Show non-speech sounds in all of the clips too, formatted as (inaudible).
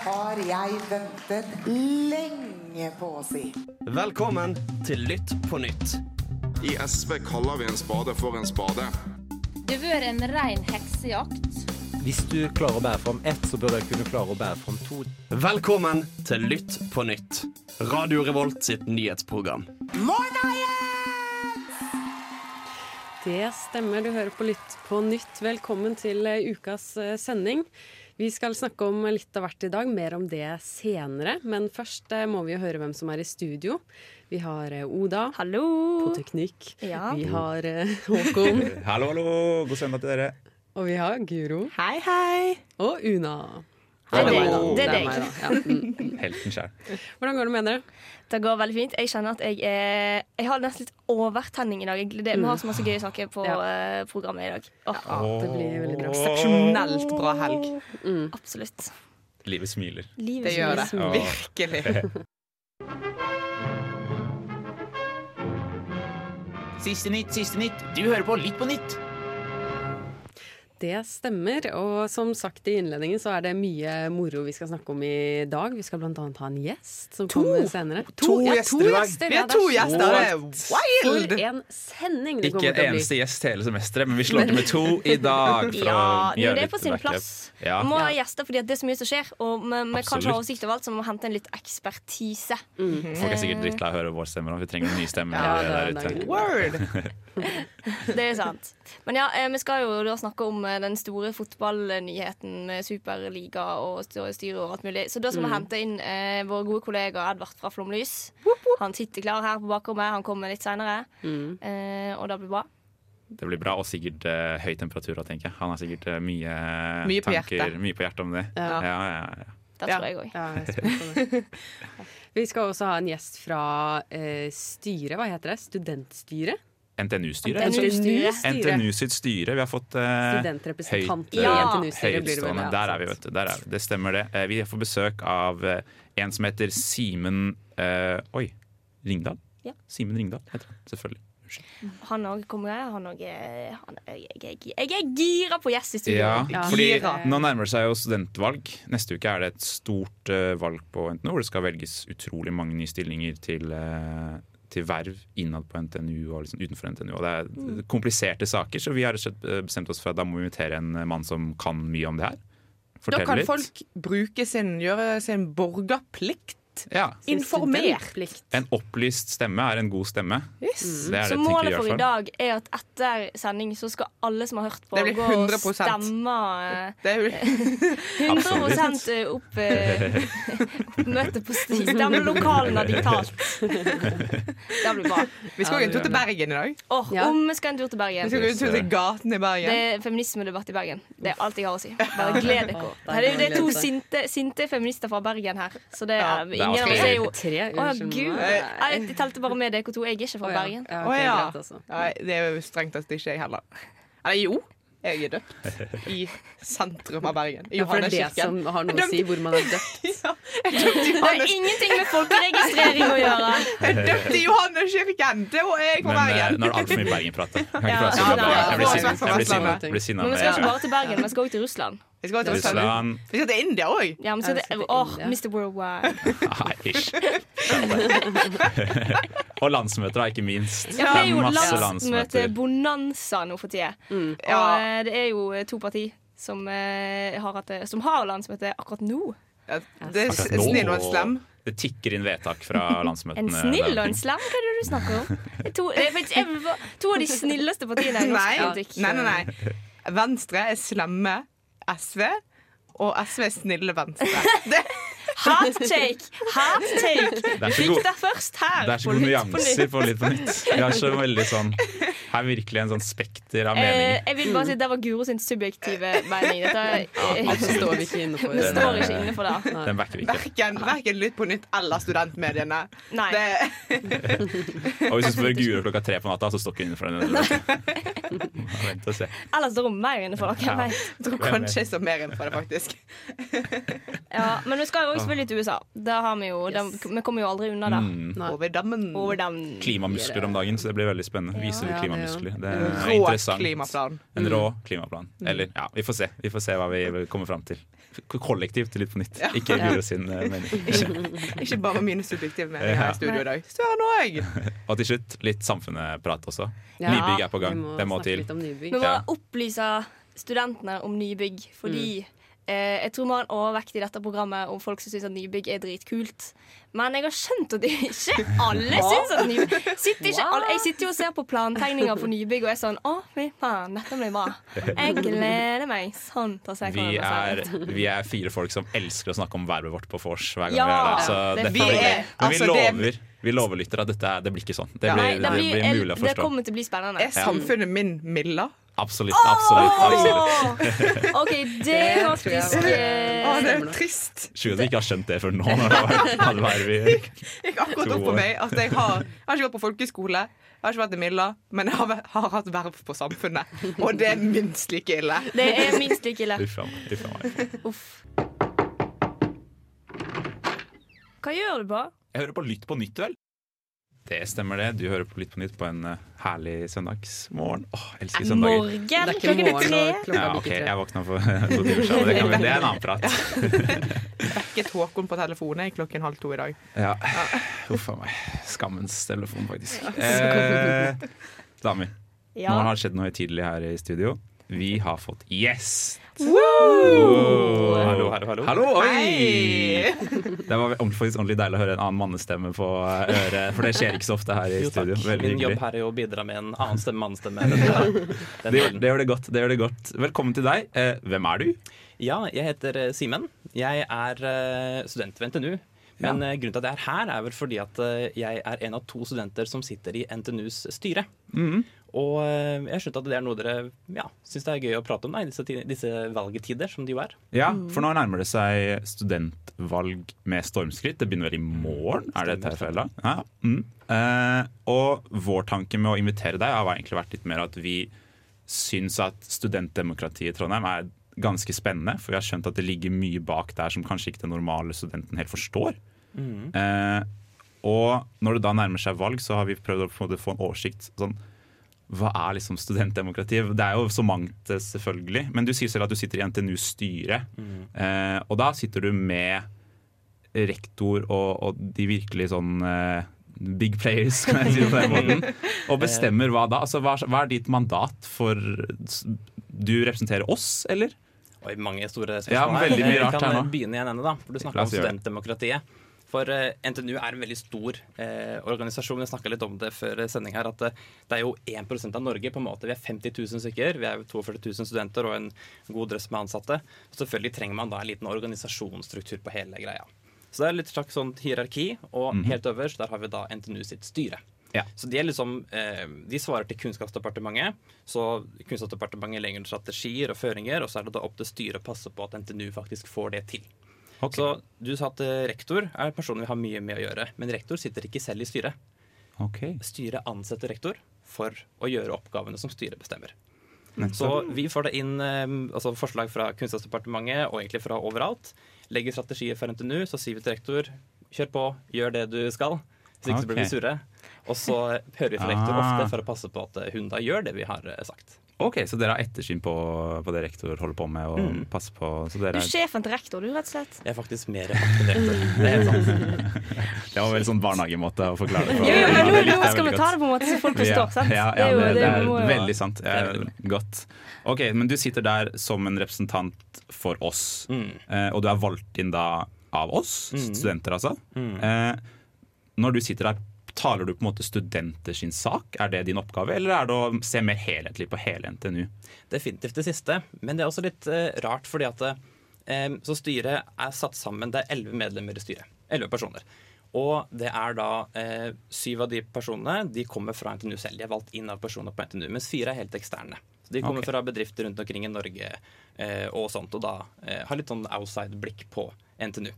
har jeg ventet lenge på å si. Velkommen til Lytt på nytt. I SV kaller vi en spade for en spade. Det har vært en rein heksejakt. Hvis du klarer å bære fram ett, så bør jeg kunne klare å bære fram to. Velkommen til Lytt på nytt. Radio Revolt sitt nyhetsprogram. Det stemmer, du hører på Lytt på nytt. Velkommen til eh, ukas eh, sending. Vi skal snakke om litt av hvert i dag, mer om det senere. Men først eh, må vi jo høre hvem som er i studio. Vi har eh, Oda Hallo! på teknikk. Ja. Vi har eh, (laughs) Håkon. Hallo, hallo. God søndag til dere. Og vi har Guro. Hei, hei! Og Una. Det er deg. Det er meg, deg. da. (laughs) Ja. mm. Helten sjøl. Hvordan går det med dere? Det går veldig fint. Jeg kjenner at jeg er Jeg har nesten litt overtenning i dag. Det, vi har så masse gøye saker på Ja. uh, programmet i dag. Åh, Det blir veldig bra. Eksepsjonelt bra helg. Absolutt. Livet smiler. Livet Det gjør det. Smiler. Virkelig. (laughs) Siste nytt, siste nytt. Du hører på Litt på nytt. Det stemmer, og som sagt i innledningen så er det mye moro vi skal snakke om i dag. Vi skal annet ha en gjest som To? kommer senere. To ja, gjester i dag. Vi har to det er gjester. Det er For en sending det Ikke kommer til å bli. eneste gjest hele semesteret, men vi slår til med to i dag. (laughs) for Ja, men det er på sin plass. Ja. Vi må ha gjester fordi det er så mye som skjer, og vi, vi kan ikke ha oversikt over alt, så vi må hente en litt ekspertise. Folk er sikkert drittlei av å høre vår stemme. og Vi trenger nye stemmer Ja, det det! (laughs) Det er sant. Men ja, eh, vi skal jo da snakke om eh, den store fotballnyheten med Superliga og styr- styre og alt mulig. Så da skal vi hente inn eh, vår gode kollega Edvard fra Flomlys. Han sitter klar her på bakrommet. Han kommer litt seinere. Mm. Eh, og det blir bra. Det blir bra, og sikkert eh, høy temperatur tenker jeg. Han har sikkert eh, mye, Mye på tanker, hjertet. mye på hjertet om det. Ja. Ja, ja, ja. Det Ja. tror jeg òg. Ja. (laughs) Vi skal også ha en gjest fra eh, styret. Hva heter det? Studentstyret? NTNU-styret. NTNU-styret. NTNU sitt styre. Vi har fått uh, Studentrepresentanter høyt, Ja. Høytstående. Der er vi, vet du. Der er vi. Det stemmer, det. Eh, Vi får besøk av eh, en som heter Simen uh, Oi, Ringdal? Ja. Simen Ringdal heter han. Selvfølgelig. Han òg kommer. Han òg jeg, jeg, jeg, jeg er gira på gjest i studio. Ja, Ja. fordi Nå nærmer det seg jo studentvalg. Neste uke er det et stort uh, valg på NTNU, hvor det skal velges utrolig mange nye stillinger til, eh, til verv innad på NTNU og liksom utenfor NTNU. Og det er Mm. kompliserte saker, så vi har eh, bestemt oss for at da må vi invitere en eh, mann som kan mye om det her. Da kan litt. folk bruke sin, gjøre sin borgerplikt. Ja. Informer. Studentplikt. En opplyst stemme er en god stemme. Yes. Det er Så det jeg målet for i dag er at etter sending så skal alle som har hørt på, gå og 100%. stemme eh, Det er jo 100 opp, Møte oppmøte på sti- stemmelokalene digitalt. (laughs) Det blir bra. Vi skal gå en tur til Bergen i dag. Åh, Ja. Om vi skal en tur til Bergen. Vi skal gå en tur til gaten i Bergen. Det er feminismedebatt i Bergen. Det er alt jeg har å si. Bare gled dere. Det er, to sinte, sinte feminister fra Bergen her. Så det Ja, er, det er ingen av oss er jo Å gud. Nei, Jeg jeg telte bare med dere to. Jeg er ikke fra Å, ja. Bergen. Ja, Å ok, ja. greit, altså. Nei, det er jo strengt tatt ikke jeg heller. Eller jo, jeg er døpt i sentrum av Bergen. I Ja, for det er som har noe å si hvor man er døpt. (laughs) Ja, er døpt Det har ingenting med folkeregistrering å gjøre. (laughs) jeg er døpt i Johanneskirken! Det var jeg fra Men eh, Bergen. nå er det altfor mye Bergen-prat. Jeg blir sinna. vekk fra Jeg blir sinna. Vestlandet. Jeg blir sinna Men vi skal ikke bare til Bergen, vi skal også til Russland. Vi skal til Russland. Vi skal til India òg. Ja, men så det, åh, Mr. Worldwide. Nei, ish. Og landsmøter, da, ikke minst. Ja, det er jo Masse landsmøte bonanza nå for tida. Og Ja. eh, det er jo eh, to parti som, eh, har, hatt, som har landsmøte akkurat nå. Ja, Det er snill og en slem. Det tikker inn vedtak fra (laughs) landsmøtene. En snill og en slem, hva er det du snakker om? To, to av de snilleste partiene i norsk politikk. nei, nei, nei. Venstre er slemme SV, og SV snille Venstre. (laughs) Det, Hot take! Hot take! Du fikk det først her. Det er så på gode nyanser på Litt på nytt. Vi har så veldig sånn Her er virkelig en sånn spekter av Eh, jeg vil bare si at Det var Guro sin subjektive mening. Dette er, (laughs) Dette står vi ikke inne for. Vi står ikke inne for det. Den backer vi ikke. verken, verken Lytt på nytt eller studentmediene. Nei. Det, (laughs) Og hvis du spør Guro klokka tre på natta, så står ikke hun inne for den. (laughs) Vent og se. Ellers står hun mer inne for det. Ja. jeg tror kanskje jeg står mer innenfor for det, faktisk. Ja, men vi skal jo selvfølgelig til USA. Da har vi jo da, Vi kommer jo aldri unna det. Mm. Over dammen. Over dem. Klimamuskler om dagen, så det blir veldig spennende. Ja, Viser ja. klimamuskler? Det er Rå interessant. klimaplan. En rå klimaplan. Eller ja, vi får se. Vi får se hva vi kommer fram til. kollektivt litt på nytt. Ja. Ikke Ja. Guro sin eh, mening. (laughs) Ikke bare mine subjektive meninger her i studio i dag. Søren òg! (laughs) Og til slutt litt samfunneprat også. Ja. Nybygg er på gang. Vi må Det må til. Vi må Ja. opplyse studentene om nybygg, fordi eh, jeg tror vi har en overvekt i dette programmet om folk som syns at nybygg er dritkult. Men jeg har skjønt at det ikke alle syns at nybygg sitter ikke alle, Jeg sitter jo og ser på plantegninger for nybygg og er sånn Å, fy faen, dette blir bra. Jeg gleder meg sånn til å se Vi det er, vi er fire folk som elsker å snakke om verbet vårt på vors hver gang Ja, vi er der. Så det- dette vi blir er- gøy. Men vi altså, lover, vi lover lytter at dette det blir ikke sånn. Det Ja. blir, Nei, det, det blir, blir mulig å forstå. det kommer til å bli spennende. Er samfunnet min Milla? Absolutt. absolutt, absolutt. OK, det er faktisk eh, Å, det er trist. At vi ikke har skjønt det før nå. Når det vi (laughs) Det gikk akkurat opp for meg at jeg har, jeg har ikke vært på folkeskole. Jeg har ikke vært i Milla, men jeg har, har hatt verv på Samfunnet. Og det er minst like ille. Det er minst like ille. Uff. Uff. Hva gjør du på? Jeg hører på Lytt på nytt, vel? Det stemmer det. Du hører på Litt på nytt på en eh, herlig søndagsmorgen. Åh, elsker søndager. Morgen? Det er ikke morgen tre. klokka Ja, ok, jeg våkna for to timer siden. Det, kan vi- det er en annen prat. (laughs) Vekket Håkon på telefonen klokken halv to i dag. Ja. Huff a meg. Skammens telefon, faktisk. Eh, damer, Ja. nå har det skjedd noe høytidelig her i studio. Vi har fått gjest. Hallo, hallo, hallo. Hallo, oi! (laughs) Det var faktisk ordentlig deilig å høre en annen mannestemme på øret, for det skjer ikke så ofte her i Jo, takk. studio. Veldig Min jobb her er jo å bidra med en annen stemme, mannestemme. Den, (laughs) den Det gjør, det gjør det godt. det gjør det godt Velkommen til deg. Eh, hvem er du? Ja, jeg heter eh, Simen. Jeg er eh, student ved NTNU. Men ja. grunnen til at jeg er her, er vel fordi at jeg er en av to studenter som sitter i NTNUs styre. Mhm. Og jeg jeg skjønte at det er noe dere ja, syns det er gøy å prate om i disse, disse valgetider, som det jo er. Ja, for nå nærmer det seg studentvalg med stormskritt. Det begynner vel i morgen? Er det Stemmer, tilfellet? Ja. Mm. Eh, og vår tanke med å invitere deg har egentlig vært litt mer at vi syns at studentdemokratiet i Trondheim er ganske spennende. For vi har skjønt at det ligger mye bak der som kanskje ikke den normale studenten helt forstår. Eh, og når det da nærmer seg valg, så har vi prøvd å på en måte få en oversikt. sånn hva er liksom studentdemokrati? Det er jo så mangt, eh, selvfølgelig. Men du sier selv at du sitter i NTNUs styre. Eh, og da sitter du med rektor og, og de virkelig sånn eh, big players, kan jeg si det på den måten. (laughs) Og bestemmer hva da? Altså, hva, hva er ditt mandat for Du representerer oss, eller? Oi, mange store Ja, spørsmål veldig mye rart Vi kan her nå. eh, begynne i en ende, da. For du snakker om studentdemokratiet. For eh, NTNU er en veldig stor eh, organisasjon. Vi snakka litt om det før sending her, at eh, det er jo 1% av Norge. på en måte. Vi er 50 000 stykker. Vi er 42 000 studenter og en god drøss med ansatte. Og selvfølgelig trenger man da en liten organisasjonsstruktur på hele greia. Så det er litt slags sånn hierarki, og Mhm. helt øverst der har vi da NTNU sitt styre. Ja. Så de, er liksom, eh, de svarer til Kunnskapsdepartementet. Så Kunnskapsdepartementet legger strategier og føringer, og så er det da opp til styret å passe på at NTNU faktisk får det til. Ok. Så du sa at eh, rektor er personen vi har mye med å gjøre. Men rektor sitter ikke selv i styret. Okay. Styret ansetter rektor for å gjøre oppgavene som styret bestemmer. Nettopp. Så vi får da inn eh, altså forslag fra Kunnskapsdepartementet og egentlig fra overalt. Legger strategier for NTNU, så sier vi til rektor kjør på, gjør det du skal. Hvis ikke så blir vi sure. Og så hører vi fra rektor Ah. ofte for å passe på at eh, hun da gjør det vi har sagt. Ok, Så dere har ettersyn på, på det rektor holder på med? Og Mm. passer på så Du er sjefen til rektor, du, rett og slett. Jeg er faktisk mer aktiv rektor. Det er helt sant. Det var vel sånn barnehagemåte å forklare det på. Jo, men Ja, nå, nå skal vi ta det på en måte så folk forstår, Ja, sant? Ja, ja, Det er det, det er veldig sant. Det er Eh, veldig godt. Ok, Men du sitter der som en representant for oss, Mm. eh, og du er valgt inn da av oss, Mm. studenter altså. Mm. Eh, når du sitter der, taler du på en måte studenter sin sak? Er det din oppgave, eller er det å se mer helhetlig på hele NTNU? Definitivt det siste. Men det er også litt eh, rart, fordi at eh, så styret er satt sammen. Det er elleve medlemmer i styret. Elleve personer. Og det er da eh, syv av de personene de kommer fra NTNU selv. De er valgt inn av personer på NTNU, mens fire er helt eksterne. Så De kommer okay. fra bedrifter rundt omkring i Norge eh, og sånt, og da eh, har litt sånn outside-blikk på NTNU.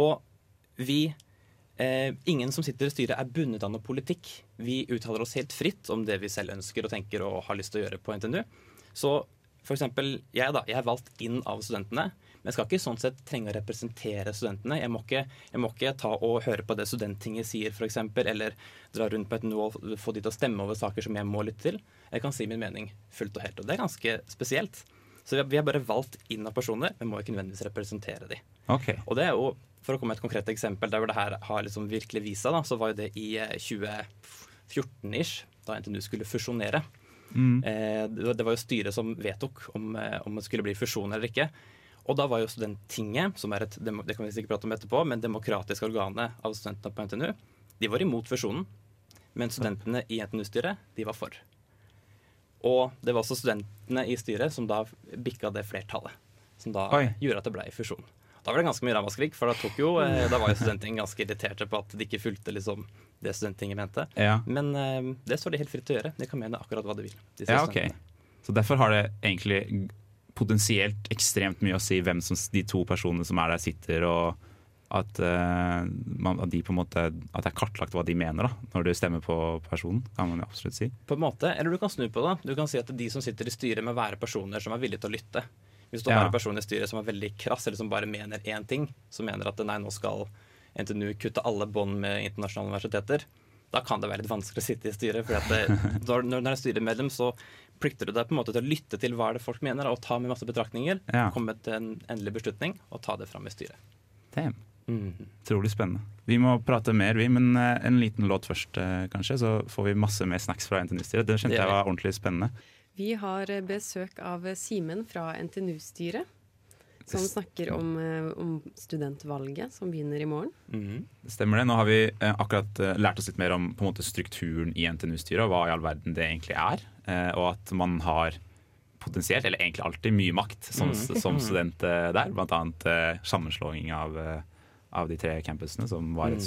Og vi Eh, ingen som sitter i styret er bundet av noe politikk. Vi uttaler oss helt fritt om det vi selv ønsker og tenker og har lyst til å gjøre på NTNU. Så for eksempel, jeg, da, jeg er valgt inn av studentene, men jeg skal ikke sånn sett trenge å representere studentene. Jeg må ikke, jeg må ikke ta og høre på det studenttinget sier, f.eks., eller dra rundt på et nå og få de til å stemme over saker som jeg må lytte til. Jeg kan si min mening fullt og helt, og det er ganske spesielt. Så vi har, bare valgt inn av personer, men må ikke nødvendigvis representere de. Okay. Og det er jo, For å komme med et konkret eksempel der hvor det her har liksom virkelig vist seg, så var jo det i eh, 2014-ish, da NTNU skulle fusjonere. Mm. Eh, det var- jo styret som vedtok om, eh, om det skulle bli fusjon eller ikke. Og da var jo Studenttinget, som er et det kan vi sikkert prate om etterpå, men demokratisk organet av studentene på NTNU, de var imot fusjonen. Men studentene i NTNU-styret, de var for. Og det var også studentene i styret som da bikka det flertallet. Som da Oi. gjorde at det ble fusjon. Da var det ganske mye ramaskrik, for da, jo, eh, da var jo studentingen ganske irriterte på at de ikke fulgte liksom, det studenttinget mente. Ja. Men eh, det står de helt fritt til å gjøre. De kan mene akkurat hva de vil. De Ja, okay. Så derfor har det egentlig potensielt ekstremt mye å si hvem som, de to personene som er der, sitter, og at, uh, man, at, de på en måte, at det er kartlagt hva de mener da, når du stemmer på personen, kan man jo absolutt si. På en måte, Eller du kan snu på det. Du kan si at de som sitter i styret, må være personer som er villige til å lytte. Hvis du Ja. har en person i styret som er veldig krass, eller som bare mener én ting, som mener at nei, nå skal NTNU kutte alle bånd med internasjonale universiteter, da kan det være litt vanskelig å sitte i styret. For (laughs) når, du er styremedlem, så plikter du deg på en måte til å lytte til hva det folk mener, og ta med masse betraktninger, Ja. komme til en endelig beslutning og ta det fram i styret. Damn. Mm. Trolig spennende. Vi må prate mer, vi, men eh, en liten låt først, eh, kanskje. Så får vi masse mer snacks fra NTNU-styret. Det kjente jeg var ordentlig spennende. Vi har besøk av Simen fra NTNU-styret. Som snakker om, eh, om studentvalget som begynner i morgen. Mhm. Stemmer det. Nå har vi eh, akkurat eh, lært oss litt mer om på en måte, strukturen i NTNU-styret, og hva i all verden det egentlig er. Eh, og at man har potensielt, eller egentlig alltid, mye makt som, mm. som student der. Blant annet sammenslåing av, av de tre campusene, som var et Mhm.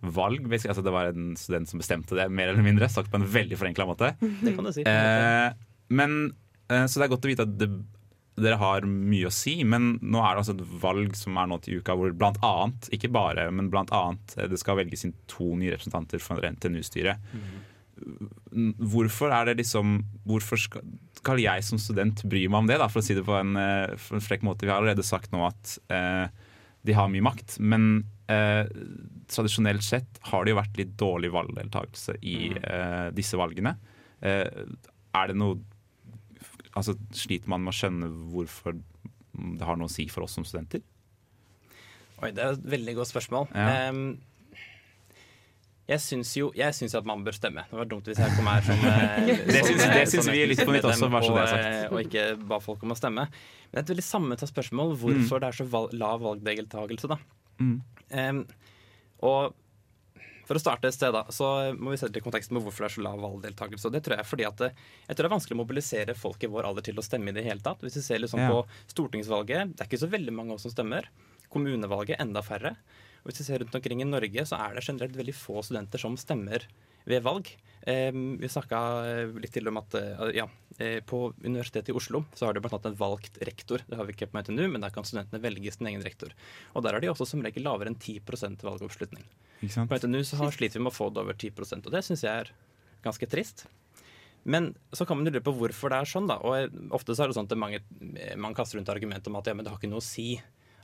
Basically. altså, det var en student som bestemte det, mer eller mindre. Sagt på en veldig forenkla måte. Det kan du si. Eh, men, eh, så det er godt å vite at det, dere har mye å si, men nå er det altså et valg som er nå til uka hvor blant annet, ikke bare, men blant annet eh, det skal velges inn to nye representanter for NTNU-styret. Hvorfor er det liksom Hvorfor skal, skal jeg som student bry meg om det, da, for å si det på en, eh, en frekk måte? Vi har allerede sagt nå at eh, de har mye makt, men eh, tradisjonelt sett har det jo vært litt dårlig valgdeltakelse i eh, disse valgene. Eh, er det noe Altså, Sliter man med å skjønne hvorfor det har noe å si for oss som studenter? Oi, det er et veldig godt spørsmål. Ja. Um, jeg syns jo jeg synes at man bør stemme. Det var dumt hvis jeg kom her som eh, (laughs) Det syns- som, det eh, syns vi litt på nytt også, bare så det er sagt. eh, Og ikke ba folk om å stemme. Men det er et veldig sammensatt spørsmål hvorfor det er så lav valgdeltakelse, da. Mm. Um, og for å starte et sted, da, så må vi sette det i kontekst med hvorfor det er så lav valgdeltakelse. Og det tror jeg er fordi at det, jeg tror det er vanskelig å mobilisere folk i vår alder til å stemme i det hele tatt. Hvis vi ser liksom Ja. på stortingsvalget, det er ikke så veldig mange av oss som stemmer. Kommunevalget enda færre. Og hvis vi ser rundt omkring i Norge, så er det generelt veldig få studenter som stemmer ved valg. Eh, vi snakka litt til om at eh, ja, eh, på Universitetet i Oslo så har de annet en valgt rektor. Det har vi ikke på NTNU, men der kan studentene velge sin egen rektor. Og der er de også som regel lavere enn 10 valgoppslutning. På NTNU så har, sliter vi med å få det over 10% og det syns jeg er ganske trist. Men så kan man lure på hvorfor det er sånn, da. Og eh, ofte så er det sånn at mange, man kaster rundt argumentet om at ja, men det har ikke noe å si.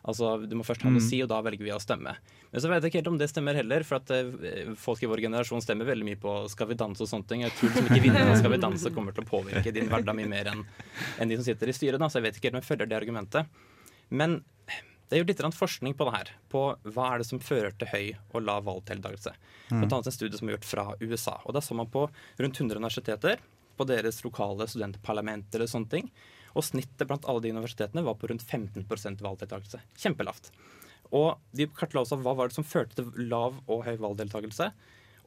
Altså, Du må først ha noe å Mm. si, og da velger vi å stemme. Men så vet jeg ikke helt om det stemmer heller, for at eh, folk i vår generasjon stemmer veldig mye på Skal vi danse og sånne ting. Jeg tror som ikke vinneren av Skal vi danse kommer til å påvirke din hverdag mye mer enn en de som sitter i styret. da, Så jeg vet ikke helt om jeg følger det argumentet. Men det er jo litt forskning på det her. På hva er det som fører til høy og lav valgdeltakelse. Blant annet en studie som er gjort fra USA. Og Da så man på rundt 100 universiteter, på deres lokale studentparlament eller sånne ting. Og snittet blant alle de universitetene var på rundt 15% valgdeltakelse. Kjempelavt. Og de kartla også hva var det som førte til lav og høy valgdeltakelse.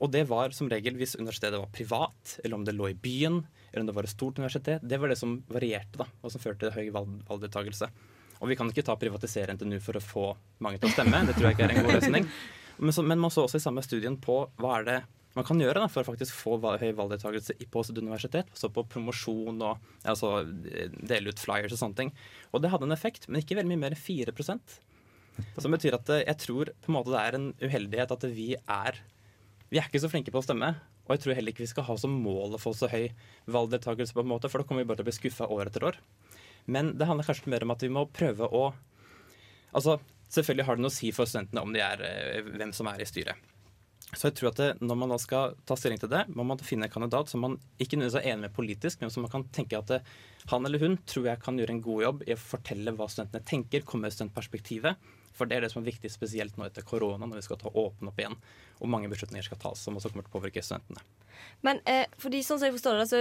Og det var som regel hvis universitetet var privat, eller om det lå i byen, eller om det var et stort universitet. Det var det som varierte, da, og som førte til høy valg valgdeltakelse. Og vi kan ikke ta privatisere NTNU for å få mange til å stemme. Det tror jeg ikke er en god løsning. (laughs) Men, så, men man så også i samme studien på hva er det man kan gjøre da, for å faktisk få høy valgdeltakelse på sitt universitet. Så på promosjon og altså, dele ut flyers og sånne ting. Og det hadde en effekt, men ikke veldig mye mer enn 4 Som betyr at eh, jeg tror på en måte det er en uheldighet at vi er Vi er ikke så flinke på å stemme. Og jeg tror heller ikke vi skal ha som mål å få så høy valgdeltakelse, på en måte, for da kommer vi bare til å bli skuffa år etter år. Men det handler kanskje mer om at vi må prøve å Altså, Selvfølgelig har det noe å si for studentene om de er, eh, hvem som er i styret. Så jeg tror at det, når man da skal ta stilling til det, må man finne en kandidat som man ikke nødvendigvis er enig med politisk, men som man kan tenke at det, han eller hun tror jeg kan gjøre en god jobb i å fortelle hva studentene tenker, komme med studentperspektivet. For det er det som er viktig, spesielt nå etter korona, når vi skal ta åpne opp igjen. Og mange beslutninger skal tas som også kommer til å påvirke studentene. Men eh, fordi sånn som jeg forstår det, så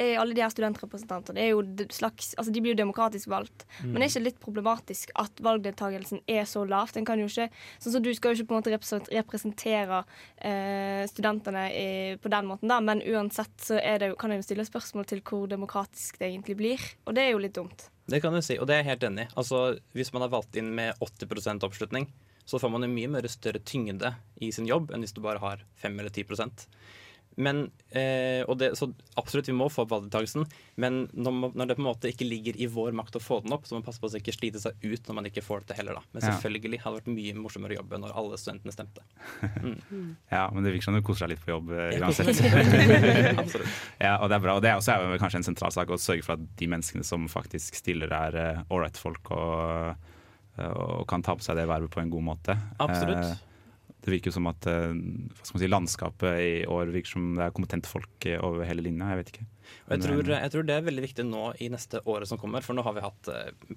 er alle de her studentrepresentanter det er jo slags, altså De blir jo demokratisk valgt. Men er ikke litt problematisk at valgdeltakelsen er så lavt? Den kan jo ikke, sånn som Du skal jo ikke på en måte representere eh, studentene i, på den måten, da, men uansett så det, kan en jo stille spørsmål til hvor demokratisk det egentlig blir. Og det er jo litt dumt. Det kan du si, og det er jeg helt enig i. Altså, hvis man er valgt inn med 80% oppslutning, så får man en mye mer større tyngde i sin jobb enn hvis du bare har 5 eller 10 men, eh, det, så absolutt, vi må få opp valgdeltakelsen, men når, når det på en måte ikke ligger i vår makt å få den opp, så må man passe på å ikke slite seg ut når man ikke får det til heller. da. Men selvfølgelig hadde det vært mye morsommere å jobbe når alle studentene stemte. (laughs) Ja, men det virker som du koser deg litt på jobb eh, uansett. (laughs) Absolutt. ja, og det er bra. Og det er også kanskje en sentral sak å sørge for at de menneskene som faktisk stiller, er ålreit folk og, eh, og kan ta på seg det vervet på en god måte. Absolutt. Eh, det virker som at eh, si, landskapet i år virker som det er kompetente folk eh, over hele linja. Jeg vet ikke. Jeg tror, eh, jeg tror det er veldig viktig nå i neste året som kommer, for nå har vi hatt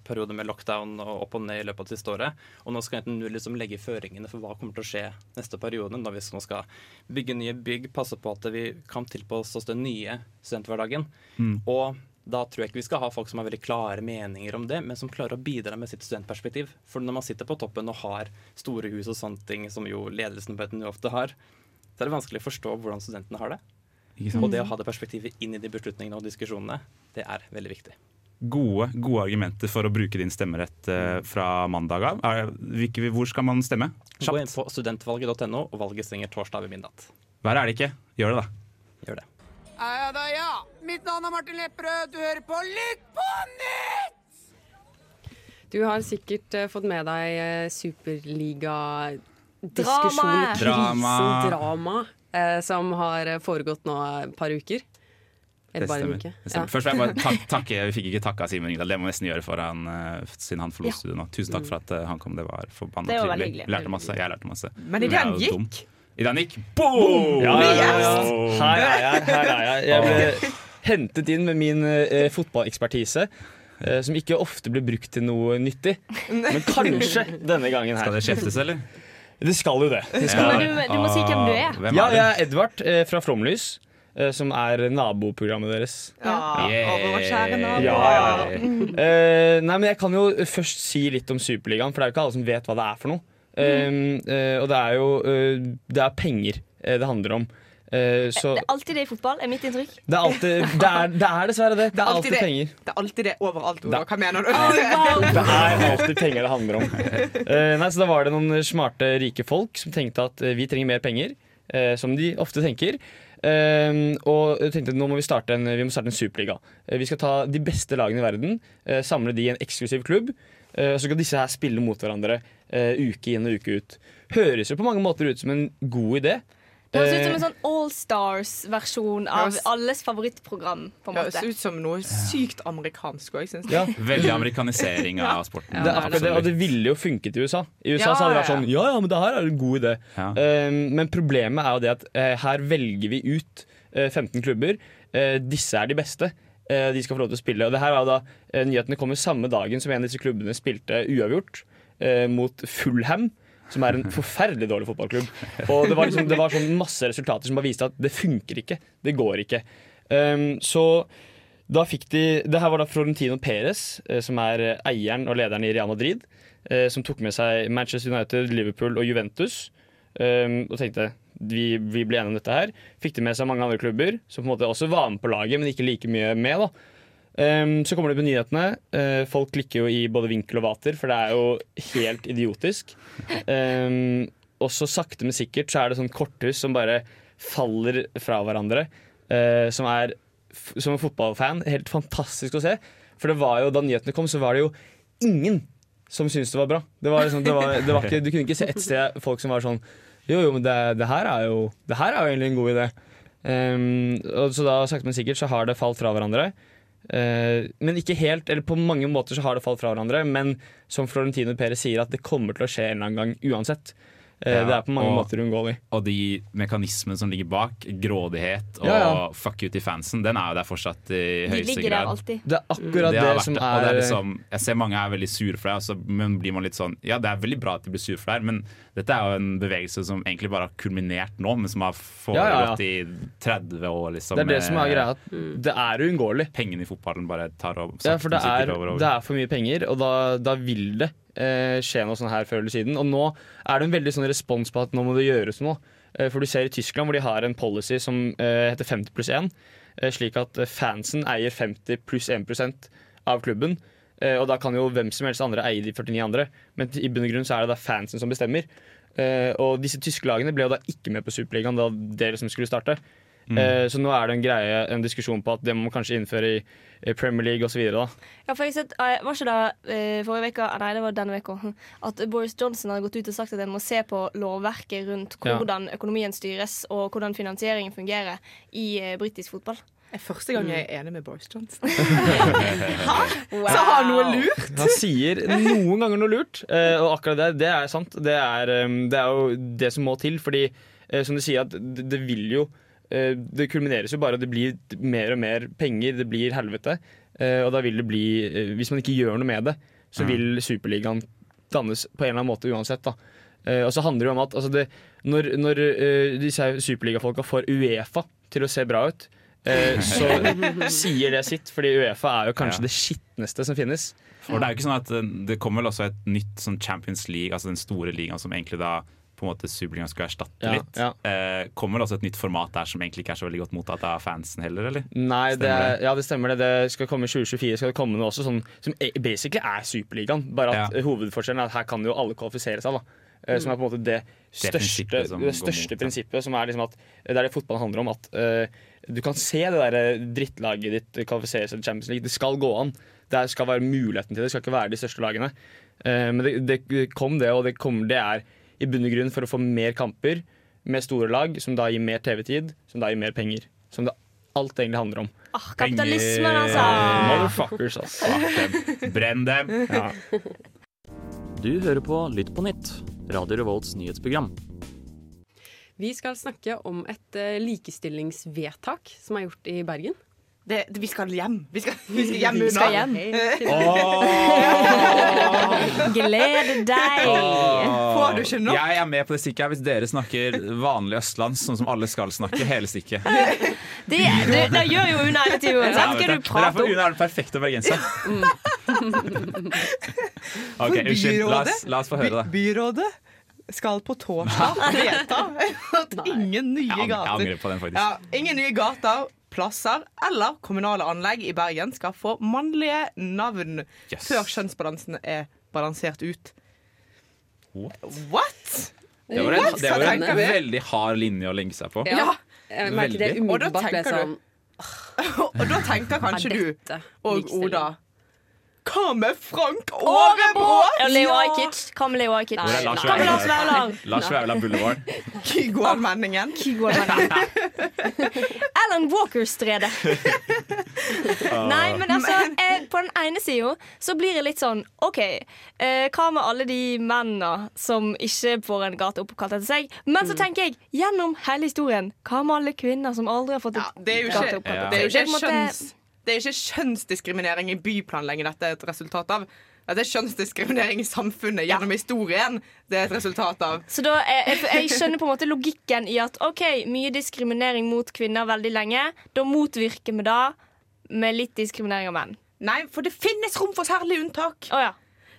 perioder med lockdown og opp og ned i løpet av det siste året. Og nå skal NTNU liksom legge føringene for hva kommer til å skje neste periode, når vi nå skal bygge nye bygg, passe på at vi kan tilpasse oss den nye studenthverdagen. Mm. Og da tror jeg ikke vi skal ha folk som har veldig klare meninger om det, men som klarer å bidra med sitt studentperspektiv. For når man sitter på toppen og har store hus og sånne ting, som jo ledelsen på NTNU ofte har, så er det vanskelig å forstå hvordan studentene har det. Og det å ha det perspektivet inn i de beslutningene og diskusjonene, det er veldig viktig. Gode, gode argumenter for å bruke din stemmerett eh, fra mandag av. Hvor skal man stemme? Gå inn på studentvalget.no, og valget stenger torsdag ved midnatt. Verre er det ikke. Gjør det, da. Gjør det. Ja da, ja. Mitt navn er Martin Lepperød. Du hører på Lytt på nytt! Du har sikkert uh, fått med deg eh, Dramaet. superligadiskusjon, Drama. drama, uh, som har foregått nå et par uker. Det stemmer. Det stemmer. Først vil jeg bare (laughs) tak takke Vi fikk ikke takka Simen Ringdal. Det må vi nesten gjøre for han, siden han forlot Ja. studio nå. Tusen takk for at han kom. Det var forbanna trivelig. lærte masse. Jeg lærte masse. Men idet han gikk Idet han gikk, boom! Ja, ja, ja, ja. Her er jeg. Her er jeg. jeg ble (laughs) hentet inn med min eh, fotballekspertise. eh, som ikke ofte blir brukt til noe nyttig. Men kanskje denne gangen her. Skal det kjeftes, eller? Det skal jo det. det skal Men du, du må si hvem du er. Ah, Hvem Ja, er det? jeg er Edvard eh, fra Flomlys, eh, som er naboprogrammet deres. Ja, Yeah. og kjære nabo. Ja, ja, ja. Eh, nei, men Jeg kan jo først si litt om Superligaen, for det er jo ikke alle som vet hva det er for noe. Eh, Uh, og det er jo uh, Det er penger eh, det handler om. Uh, så Det er alltid det i fotball, er mitt inntrykk. det er, alltid, det, er, det er dessverre det. Det er Alltid alltid penger. Det er alltid det overalt, Da- Hva mener du? Det er alltid penger det handler om. Uh, nei, så Da var det noen smarte, rike folk som tenkte at vi trenger mer penger. Uh, som de ofte tenker. Eh, og tenkte at nå må vi starte en, vi må starte en superliga. Vi skal ta de beste lagene i verden, samle de i en eksklusiv klubb. Eh, så skal disse her spille mot hverandre eh, uke inn og uke ut. Høres jo på mange måter ut som en god idé. Det høres ut som Eh, en sånn All Stars-versjon av alles favorittprogram. på en Det høres ut som noe sykt amerikansk òg, syns jeg. ja, Veldig amerikanisering av (laughs) sporten. Ja, det, er akkurat det, og det ville jo funket i USA. I USA Ja, så hadde det vært sånn Ja, ja, men det her er en god idé. Ja. Eh, men problemet er jo det at uh, her velger vi ut uh, 15 klubber. Uh, disse er de beste. Eh, de skal få lov til å spille. Og det her var da eh, Nyhetene kommer samme dagen som en av disse klubbene spilte uavgjort eh, mot Fulham. Som er en forferdelig dårlig fotballklubb. Og det var, liksom, det var sånn masse resultater som bare viste at det funker ikke. Det går ikke. Um, så da fikk de Det her var da Florentino Perez, som er eieren og lederen i Real Madrid, som tok med seg Manchester United, Liverpool og Juventus. Um, og tenkte vi, vi blir enige om dette her. Fikk det med seg mange andre klubber, som på en måte også var med på laget, men ikke like mye med. da Um, så kommer det på nyhetene. Uh, folk klikker jo i både vinkel og vater, for det er jo helt idiotisk. Um, og så sakte, men sikkert så er det sånn korthus som bare faller fra hverandre. uh, som er, som en fotballfan, helt fantastisk å se. For det var jo, da nyhetene kom, så var det jo ingen som syntes det var bra. Det var liksom, det var, det var ikke, du kunne ikke se et sted folk som var sånn Jo, jo, men det, det, her, er jo, det her er jo egentlig en god idé. Um, og så da sakte, men sikkert så har det falt fra hverandre. Uh, men ikke helt, eller på mange måter så har det falt fra hverandre. Men som Florentino Perez sier, at det kommer til å skje en eller annen gang uansett. Eh, Ja, det er på mange og- måter uunngåelig. Og de mekanismene som ligger bak, grådighet og Ja, ja. fuck you til fansen, den er jo der fortsatt i høyeste ligger grad. alltid. Det er akkurat det, det, vært som er, det er liksom, Jeg ser mange er veldig sure for det, og så- men blir man litt sånn Ja, det er veldig bra at de blir sure for det, men dette er jo en bevegelse som egentlig bare har kulminert nå, men som har foregått Ja, ja, ja. i 30 år, liksom. Det er det med som er greia. Det er uunngåelig. Pengene i fotballen bare tar over. Ja, for det er, over, over. det er for mye penger, og da, da vil det eh, skje noe sånn her før eller siden. Og nå er det en veldig sånn respons på at nå må det gjøres noe. Eh, for du ser i Tyskland hvor de har en policy som eh, heter 50 pluss 1, eh, slik at eh, fansen eier 50 pluss 1 av klubben. Eh, og da kan jo hvem som helst andre eie de 49 andre, men i bunn og grunn så er det da fansen som bestemmer. Og disse tyske lagene ble jo da ikke med på Superligaen da det liksom skulle starte. Mm. Eh, så nå er det en greie, en diskusjon på at det må man kanskje innføre i Premier League osv. Ja, for jeg sett, eh, Var ikke det eh, forrige uke, ah, nei det var denne uka, (laughs) at Boris Johnson hadde gått ut og sagt at en må se på lovverket rundt Ja. hvordan økonomien styres og hvordan finansieringen fungerer i britisk fotball. Det er første gang jeg er enig med Boris Johnson. (laughs) Wow. (laughs) Så har han noe lurt? Han sier noen ganger noe lurt, eh, og akkurat det, det er sant. Det er, det er jo det som må til, fordi som du sier, at det, vil jo Det kulmineres jo bare, det blir mer og mer penger, det blir helvete. eh, Og da vil det bli eh, Hvis man ikke gjør noe med det, så Mm. vil Superligaen dannes på en eller annen måte uansett. da Eh, Og så handler det om at altså det, når, når eh, disse superligafolka får Uefa til å se bra ut, eh, så (laughs) sier det sitt, fordi Uefa er jo kanskje Ja. det skitneste som finnes. For det er jo ikke sånn at eh, det kommer vel også et nytt sånn Champions League, altså den store ligaen som egentlig da på en måte Superligaen skulle erstatte Ja, litt. ja. Eh, kommer det også et nytt format der som egentlig ikke er så veldig godt mottatt av fansen heller, eller? Nei, det, er- ja, det stemmer det. Det skal komme i 2024. Skal det komme noe også sånn, som e- basically er Superligaen. Bare at Ja. hovedforskjellen er at her kan jo alle kvalifisere seg. da Eh, Som er på en måte det største, prinsippet som det største mot, prinsippet. Som er liksom at Det er det fotballen handler om. At uh, du kan se det der drittlaget ditt kvalifisere seg til Champions League. Det skal gå an. Det skal være muligheten til det. Det skal ikke være de største lagene. Uh, men det, det kom det, og det, kommer, det er i bunn og grunn for å få mer kamper med store lag, som da gir mer TV-tid, som da gir mer penger. Som det alt egentlig handler om. Ah, kapitalismen, altså! Motherfuckers, altså. Fuck dem. Brenn dem! Ja. Du hører på Lytt på nytt, Radio Revolts nyhetsprogram. Vi skal snakke om et eh, likestillingsvedtak som er gjort i Bergen. Det, det, vi skal hjem. Vi skal, vi skal hjem (laughs) Vi unna. skal hjem. (laughs) Gled deg! Får du ikke nok? Jeg er med på det stikket her hvis dere snakker vanlig østlands, sånn som alle skal snakke. Hele stikket. (laughs) Det, det, det gjør jo Una hele tiden uansett. Ja, du Det er derfor om Una er den perfekte bergenser. okay, unnskyld. La oss, la oss få høre, da. By, byrådet skal på torsdag vedta at ingen nye gater jeg angrer på den, faktisk. Ja, ingen nye gater, plasser eller kommunale anlegg i Bergen skal få mannlige navn Yes. før kjønnsbalansen er balansert ut. What? What? Det var en, det var en veldig hard linje å legge seg på. Ja. Jeg merker det Veldig. Og da umiddelbart ble tenker sånn du (laughs) Og da tenker kanskje du og? Oda Hva med Frank! Årebrå? Ja, Leo Ajkic. Hva med Leo Ajkic? Hvor er Lars Hva med Lars Vaular? Vaular? Lars Vaular. Kygo-allmenningen. (laughs) Alan Walker-stredet. Nei, men altså, jeg, på den ene sida så blir det litt sånn OK, eh, hva med alle de mennene som ikke får en gate oppkalt etter seg? Men Mm. så tenker jeg, gjennom hele historien, hva med alle kvinner som aldri har fått et Det er jo gate oppkalt etter Ja. det er jo ikke, seg? Det er jo ikke det er ikke kjønnsdiskriminering i byplanlegging dette er et resultat av. Det er kjønnsdiskriminering i samfunnet gjennom historien det er et resultat av. Så da, eh, jeg, jeg skjønner på en måte logikken i at OK, mye diskriminering mot kvinner veldig lenge. Da motvirker vi det med litt diskriminering av menn. Nei, for det finnes rom for særlige unntak. Oh, ja.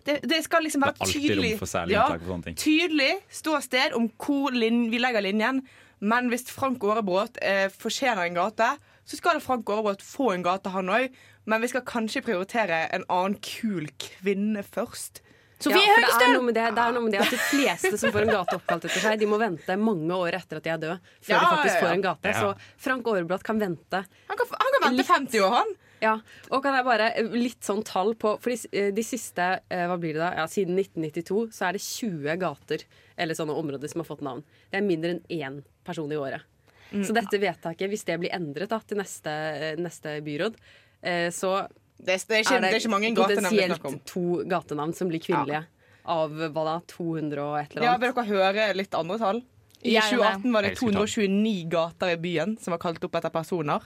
Det, det skal liksom være tydelig ting. Tydelig ståsted om hvor lin vi legger linjen. Men hvis Frank Aarebrot eh, fortjener en gate, så skal Frank Aarebrot få en gate, han òg. Men vi skal kanskje prioritere en annen kul kvinne først. Sofie ja, Høgestøl! det, er noe med det, det er noe med det at de fleste som får en gate oppkalt etter seg, de må vente mange år etter at de er døde, før Ja, de faktisk får en gate. Ja. Så Frank Aarebrot kan vente. Han kan, han kan vente 50 år, han. Ja, og kan jeg bare litt sånn tall på For de, eh, de siste, eh, hva blir det da? Ja, siden 1992 så er det 20 gater eller sånne områder som har fått navn. Det er mindre enn én person i året. Så dette vedtaket, hvis det blir endret da, til neste, neste byråd, eh, så Det, det, er ikke, det, er ikke mange gatenavn vi snakker om. to gatenavn som blir kvinnelige. av hva da, 200 og et eller annet? Ja. Vil dere høre litt andre tall? I 2018 var det Jeg elsker tall. 229 gater i byen som var kalt opp etter personer.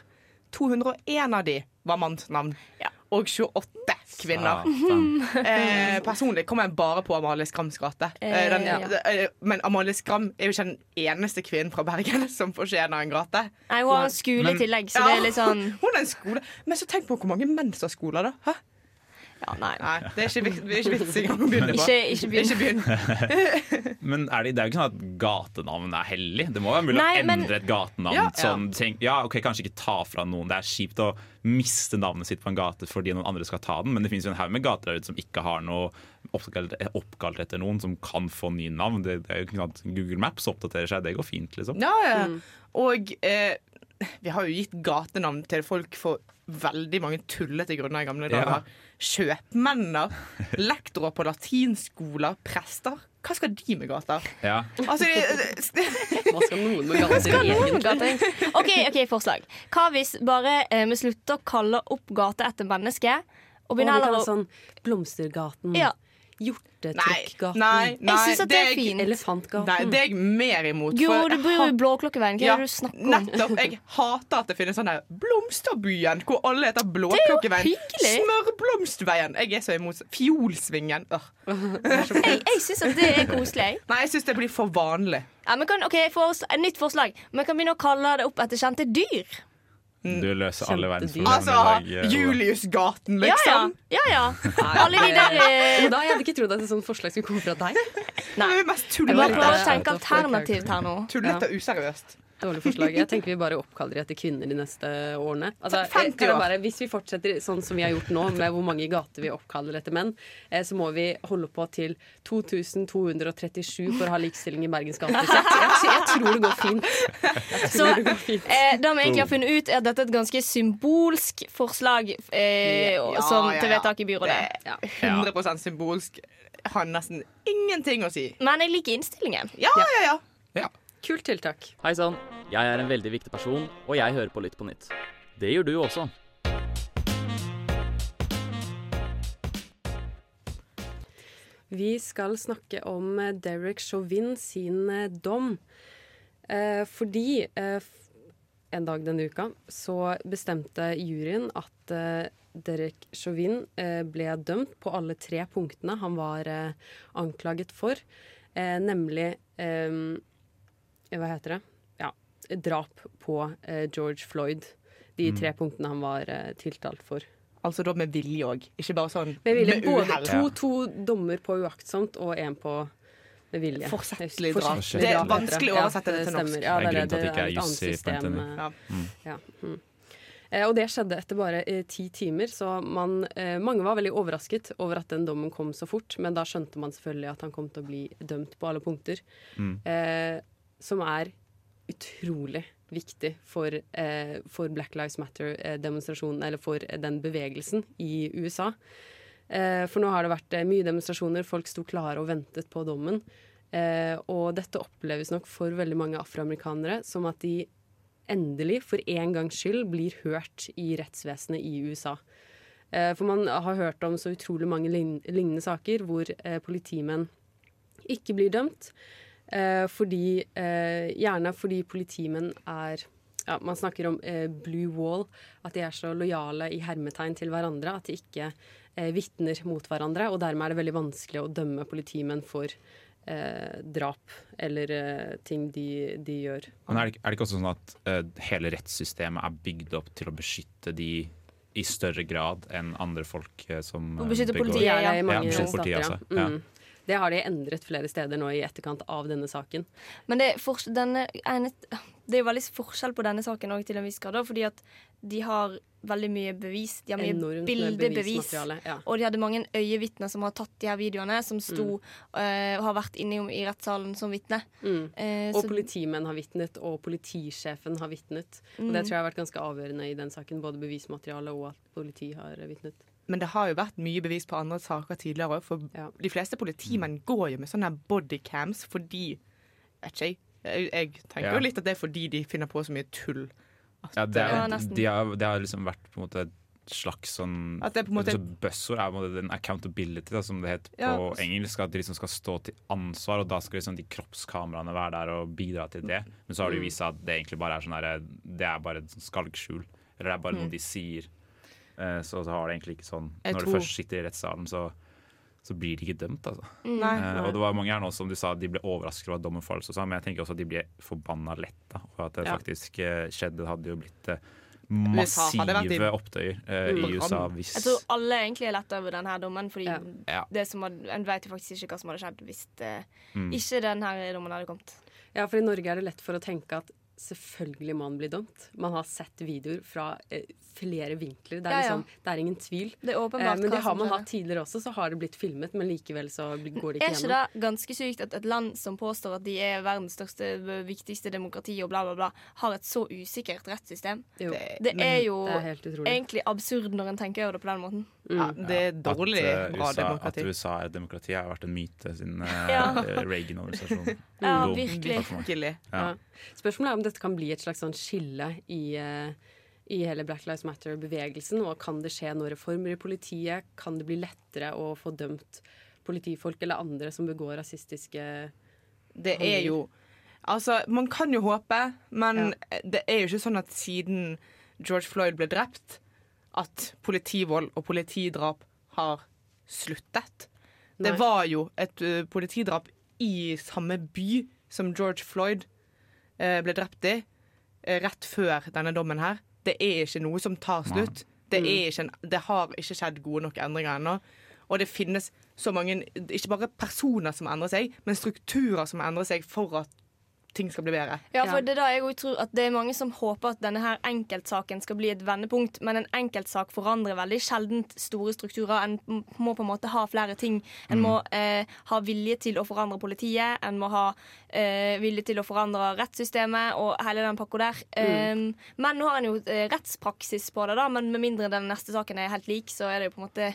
201 av de var mannsnavn. Og 28 kvinner. Eh, personlig kommer jeg bare på Amalie Skrams gate. Eh, den, Eh, ja. eh, men Amalie Skram er jo ikke den eneste kvinnen fra Bergen (laughs) som fortjener en gate. Nei, hun har skole i tillegg, så det er litt sånn (laughs) Hun er en skole. Men så tenk på hvor mange menn som har skoler, da. Hæ? Ja, nei. Det er ikke, det er ikke vits engang å begynne på. Ikke- ikke begynn. begynn. (laughs) Men er det, det er jo ikke sånn at gatenavn er hellig. Det må være mulig Nei, å men- endre et gatenavn. Ja. Sånn, tenk, ja, ok, Kanskje ikke ta fra noen. Det er kjipt å miste navnet sitt på en gate fordi noen andre skal ta den, men det finnes jo en haug med gater der ute som ikke har noe oppkalt, oppkalt etter noen, som kan få nye navn. Det, det er jo ikke sånn at Google Maps oppdaterer seg, det går fint, liksom. Ja, ja. Og eh, vi har jo gitt gatenavn til folk for veldig mange tullete grunner i gamle Ja. Dager. Kjøpmenner, lektorer på latinskoler, prester. Hva skal de med gater? Ja. Altså, de, Hva skal noen med gater gater? OK, ok, forslag. Hva hvis bare eh, vi slutter å kalle opp gata etter menneske? Og begynner heller å sånn Blomstergaten, Ja. Hjortetrykkgaten, Nei, nei, Jeg synes at det er jeg- fint. Elefantgaten. Nei, det er jeg mer imot. Jo, du bor jo i Blåklokkeveien. Hva Ja, er det du snakker om? Nettopp. Jeg hater at det finnes sånn der Blomsterbyen, hvor alle heter Blåklokkeveien. Smørblomstveien. Jeg er så imot Fjolsvingen. Øh. Jeg, jeg syns at det er koselig. Nei, jeg syns det blir for vanlig. Ja, men kan, ok, for, nytt forslag. Vi kan begynne å kalle det opp etter kjente dyr. Du løser alle verdens problemer Altså, i dag. Ola. Juliusgaten, Ja, ja. liksom. ja, ja. Alle de der eh, Oda, jeg hadde ikke trodd at et sånt forslag skulle komme fra deg. Det er jo mest Jeg bare prøve prøver å tenke alternativt her nå. Tullete og useriøst. Dårlig forslag. Jeg tenker vi bare oppkaller de etter kvinner de neste årene. Altså, 50 jeg bare, hvis vi fortsetter sånn som vi har gjort nå, med hvor mange gater vi oppkaller etter menn, eh, så må vi holde på til 2237 for å ha likestilling i Bergens gatesett. Jeg, jeg tror det går fint. Så det fint. eh, det vi egentlig har funnet ut, er at dette er et ganske symbolsk forslag eh, Ja, som ja, til vedtak i byrådet. Det er 100 symbolsk. Har nesten ingenting å si. Men jeg liker innstillingen. Ja, ja, ja. Kult tiltak. Hei sann, jeg er en veldig viktig person, og jeg hører på Lytt på nytt. Det gjør du også. Vi skal snakke om eh, Derek Chauvin sin eh, dom. Eh, fordi eh, en dag denne uka så bestemte juryen at eh, Derek Chauvin eh, ble dømt på alle tre punktene han var anklaget for. Nemlig Hva heter det? Ja, drap på eh, George Floyd. De Mm. tre punktene han var eh, tiltalt for. Altså da med vilje òg. Ikke bare sånn Med vilje. med Både uhell. to, to dommer på uaktsomt og én på med vilje. Forsettlig drap. Det er vanskelig å oversette det til norsk. Ja, Det er det det er et annet system, eh, Ja. Mm. ja. Mm. Eh, Og det skjedde etter bare eh, ti timer, så man, eh, mange var veldig overrasket over at den dommen kom så fort. Men da skjønte man selvfølgelig at han kom til å bli dømt på alle punkter. Mm. Som er utrolig viktig for, eh, for Black Lives Matter-demonstrasjonen, eller for den bevegelsen i USA. Eh, for nå har det vært eh, mye demonstrasjoner, folk sto klare og ventet på dommen. Eh, og dette oppleves nok for veldig mange afroamerikanere som at de endelig, for en gangs skyld, blir hørt i rettsvesenet i USA. Eh, for man har hørt om så utrolig mange lign- lignende saker hvor eh, politimenn ikke blir dømt. Eh, fordi, eh, gjerne fordi politimenn er ja, Man snakker om eh, blue wall, at de er så lojale i hermetegn til hverandre at de ikke eh, vitner mot hverandre. Og dermed er det veldig vanskelig å dømme politimenn for eh, drap eller eh, ting de, de gjør. Men er det, er det ikke også sånn at eh, hele rettssystemet er bygd opp til å beskytte de i større grad enn andre folk eh, som eh, beskytte begår- politiet, ja. ja, ja. beskytte politiet, altså. Ja. Mm. Det har de endret flere steder nå i etterkant av denne saken. Men det er, denne, det er veldig forskjell på denne saken òg til en viss grad. Fordi at de har veldig mye bevis. De har mye Enormt bildebevis. ja. Og de hadde mange øyevitner som har tatt de her videoene, som sto Mm. eh, og har vært inne i rettssalen som vitne. Mm. Eh, Og så- politimenn har vitnet, og politisjefen har vitnet. Og Mm. det tror jeg har vært ganske avgjørende i den saken. Både bevismateriale og at politi har vitnet. Men det har jo vært mye bevis på andre saker tidligere òg. For de fleste politimenn går jo med sånne bodycams fordi Vet ikke jeg. Jeg, tenker Ja. jo litt at det er fordi de finner på så mye tull. At, Ja, det, eh, er, de har, det har liksom vært på en måte slags sånn At det er på en måte- Buzzord er på en måte den accountability, da, som det het på Ja. engelsk. At de liksom skal stå til ansvar, og da skal liksom de kroppskameraene være der og bidra til det. Men så har det jo Mm. vist seg at det egentlig bare er sånn her, det er bare et skalkskjul. Eller det er bare Mm. noe de sier. Eh, Så, så har det egentlig ikke sånn Når du først sitter i rettssalen, så, så blir de ikke dømt, altså. Mm. Nei, Eh, nei. og det var mange her nå som du sa de ble overrasket over at dommen falt, sånn, men jeg tenker også at de ble forbanna letta over at det Ja. faktisk eh, skjedde. Det hadde jo blitt eh, massive opptøyer eh, i. USA hvis Jeg tror alle egentlig er letta over denne dommen, fordi Ja. det som hadde, en vet jo faktisk ikke hva som hadde skjedd hvis det, Mm. ikke denne dommen hadde kommet. Ja, for i Norge er det lett for å tenke at selvfølgelig må han bli dømt. Man har sett videoer fra eh, flere vinkler. Det er, Ja, ja. liksom, det er ingen tvil. Det er Eh, men det har man hatt tidligere også, så har det blitt filmet, men likevel så går det ikke gjennom. Er ikke gjennom. det ganske sykt at et land som påstår at de er verdens største, viktigste demokrati og bla, bla, bla, har et så usikkert rettssystem? Jo. Det er jo Det er egentlig absurd når en tenker over det på den måten. Ja, det er dårlig at, uh, bra USA, demokrati. At USA er et demokrati, har vært en myte siden (laughs) uh, Reagan-organisasjonen. Ja, virkelig. Virkelig. Ja. Ja. Spørsmålet er om dette kan bli et slags sånn skille i, eh, i hele Black Lives Matter-bevegelsen. Og kan det skje noen reformer i politiet? Kan det bli lettere å få dømt politifolk eller andre som begår rasistiske Det er jo Altså, man kan jo håpe, men det er jo ikke sånn at siden George Floyd ble drept, at politivold og politidrap har sluttet. Nei. Det var jo et uh, politidrap i samme by som George Floyd eh, ble drept i, eh, rett før denne dommen her. Det er ikke noe som tar slutt. Det, Mm. er ikke en, det har ikke skjedd gode nok endringer ennå. Og det finnes så mange, ikke bare personer som endrer seg, men strukturer som endrer seg for at ting skal bli bedre. Ja, for det er da jeg også tror at det er mange som håper at denne her enkeltsaken skal bli et vendepunkt, men en enkeltsak forandrer veldig sjelden store strukturer. En må på en måte ha flere ting. En må eh, ha vilje til å forandre politiet, en må ha eh, vilje til å forandre rettssystemet og hele den pakka der. Mm. Um, men nå har en jo eh, rettspraksis på det, da, men med mindre den neste saken er helt lik, så er det jo på en måte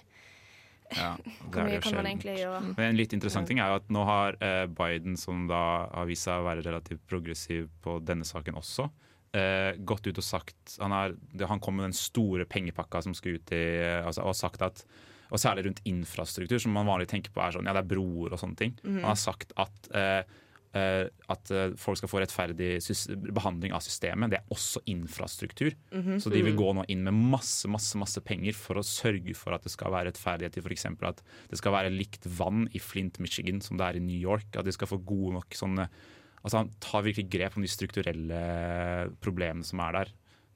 Ja, (laughs) Hvor mye kan man egentlig gjøre? Men en litt interessant ting er jo at nå har eh, Biden, som da har vist seg å være relativt progressiv på denne saken også, eh, gått ut og sagt Han, er, han kom med den store pengepakka som skulle ut i altså, Og sagt at og særlig rundt infrastruktur, som man vanlig tenker på er sånn, ja, det er broer og sånne ting. Mm. Han har sagt at eh, eh, at eh, folk skal få rettferdig behandling av systemet. Det er også infrastruktur. Mhm. Så de vil Mm. gå nå inn med masse masse, masse penger for å sørge for at det skal være rettferdighet i f.eks. at det skal være likt vann i Flint, Michigan som det er i New York. At de skal få gode nok sånne Altså Han tar virkelig grep om de strukturelle problemene som er der,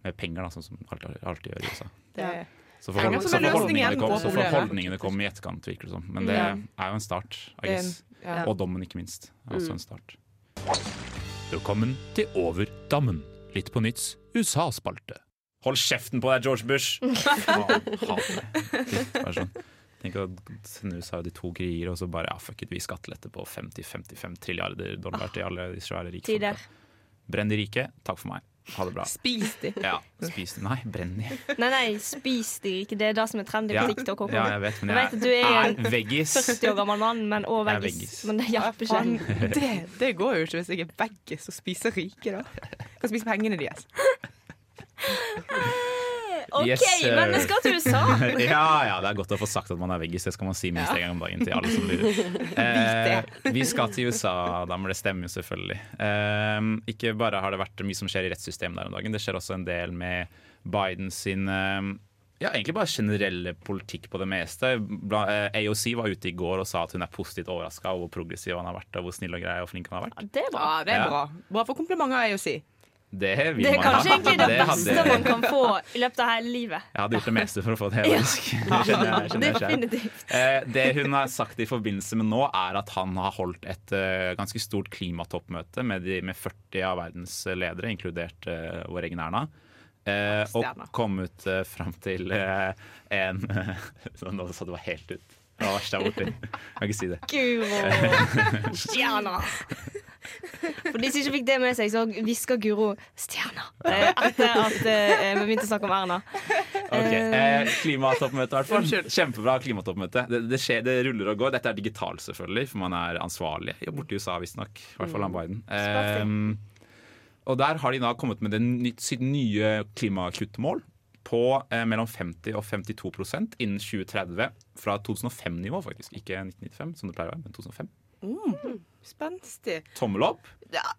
med penger, da, sånn som han alltid, alltid gjør i USA. Det- Så får, Penger hold, som så får holdningene løsningen komme, på så problemet. i etterkant, virker det som. Men det er jo en start, I guess. Og dommen, ikke minst. Er også Mm. en start. Velkommen til Over dammen. Litt på nytts USA-spalte. Hold kjeften på deg, George Bush! (laughs) Hater det. Tenk å sende USA i de to kriger, og så bare ja, fuck it, vi skattelette på 50-55 trilliarder dollar til alle de svære rike folka. Brenn de rike, takk for meg. Ha det bra. Spis de. Ja, spis de. Nei, brenn de. Nei, nei, spis de ikke. Det er det som er trendy på TikTok. Ja, jeg vet, men jeg jeg vet du er en veggis. 40 år gammel mann, men òg veggis. veggis. Men det hjelper ikke. det, det går jo ikke hvis jeg er veggis og spiser rike, da. Kan spise pengene deres. OK, Yes, men vi eh, skal til USA. (laughs) ja, ja, det er godt å få sagt at man er veggis. Det skal man si minst Ja. en gang om dagen til alle som lurer. (laughs) Eh, vi skal til USA, da må det stemme selvfølgelig. Eh, ikke bare har det vært mye som skjer i rettssystemet der om dagen, det skjer også en del med Biden sin eh, ja, egentlig bare generelle politikk på det meste. Eh, AOC var ute i går og sa at hun er positivt overraska over hvor progressiv han har vært og hvor snill og grei og flink han har vært. Det er bra. Ja, det er bra. Bra for komplimenter, av si. Det, vil Det er man kanskje ha. egentlig det (laughs) Det hadde- beste man kan få i løpet av hele livet. Jeg hadde gjort det meste for å få det, Ja. (laughs) Det skjønner jeg, skjønner jeg Eh, det hun har sagt i forbindelse med nå, er at han har holdt et eh, ganske stort klimatoppmøte med, de, med 40 av verdens ledere, inkludert eh, vår egen Erna. Eh, og kom kommet uh, fram til eh, en (laughs) så Nå sa det var helt ut. Det var verste jeg har Jeg kan ikke si det. Stjerna. For de som ikke fikk det med seg, så hviska Guro 'stjerna' eh, etter at eh, vi begynte å snakke om Erna. Ok, eh, Klimatoppmøte, i hvert fall. Kjempebra klimatoppmøte. Det, det, skjer, det ruller og går. Dette er digitalt, selvfølgelig, for man er ansvarlig. Borte i USA, visstnok. I hvert fall han Biden. Eh, og der har de da kommet med det nytt, sitt nye klimakuttmål. på eh, mellom 50 og 52 innen 2030 fra 2005-nivå, faktisk. Ikke 1995, som det pleier å være, men 2005. Mm, spenstig. Tommel opp.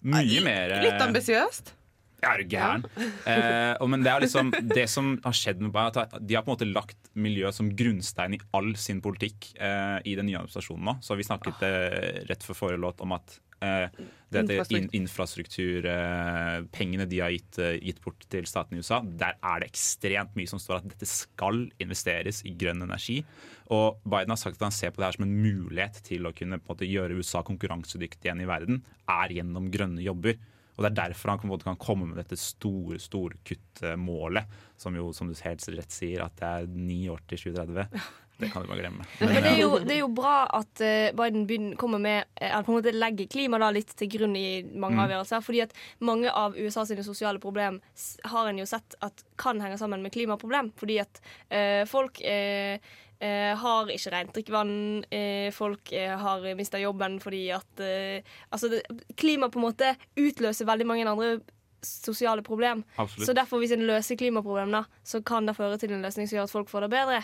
Mye mer eh, Litt ambisiøst. Ja, er du gæren? (laughs) Eh, men det er liksom det som har skjedd med Bayern, at De har på en måte lagt miljøet som grunnstein i all sin politikk eh, i den nye administrasjonen nå. Så har vi snakket eh, rett før forrige låt om at dette in infrastruktur, eh, de har gitt, eh, gitt bort til staten i USA, der er det ekstremt mye som står at dette skal investeres i grønn energi. Og Biden har sagt at han ser på det her som en mulighet til å kunne måte, gjøre USA konkurransedyktig igjen i verden, er gjennom grønne jobber. Og Det er derfor han kan komme med dette store store kuttmålet, som jo som du helt rett sier, at det er ni år til 2030. Det kan du bare glemme. Men det er jo, det er jo bra at eh, Biden begynner, kommer med eller på en måte legger klima da litt til grunn i mange Mm. avgjørelser. Fordi at mange av USA sine sosiale problem har en jo sett at kan henge sammen med klimaproblem. Fordi at eh, folk eh, eh, har ikke rent drikkevann. Eh, folk eh, har mista jobben fordi at eh, Altså, det, klima på en måte utløser veldig mange andre sosiale problem. Absolutt. Så derfor, hvis en løser klimaproblemene, så kan det føre til en løsning som gjør at folk får det bedre.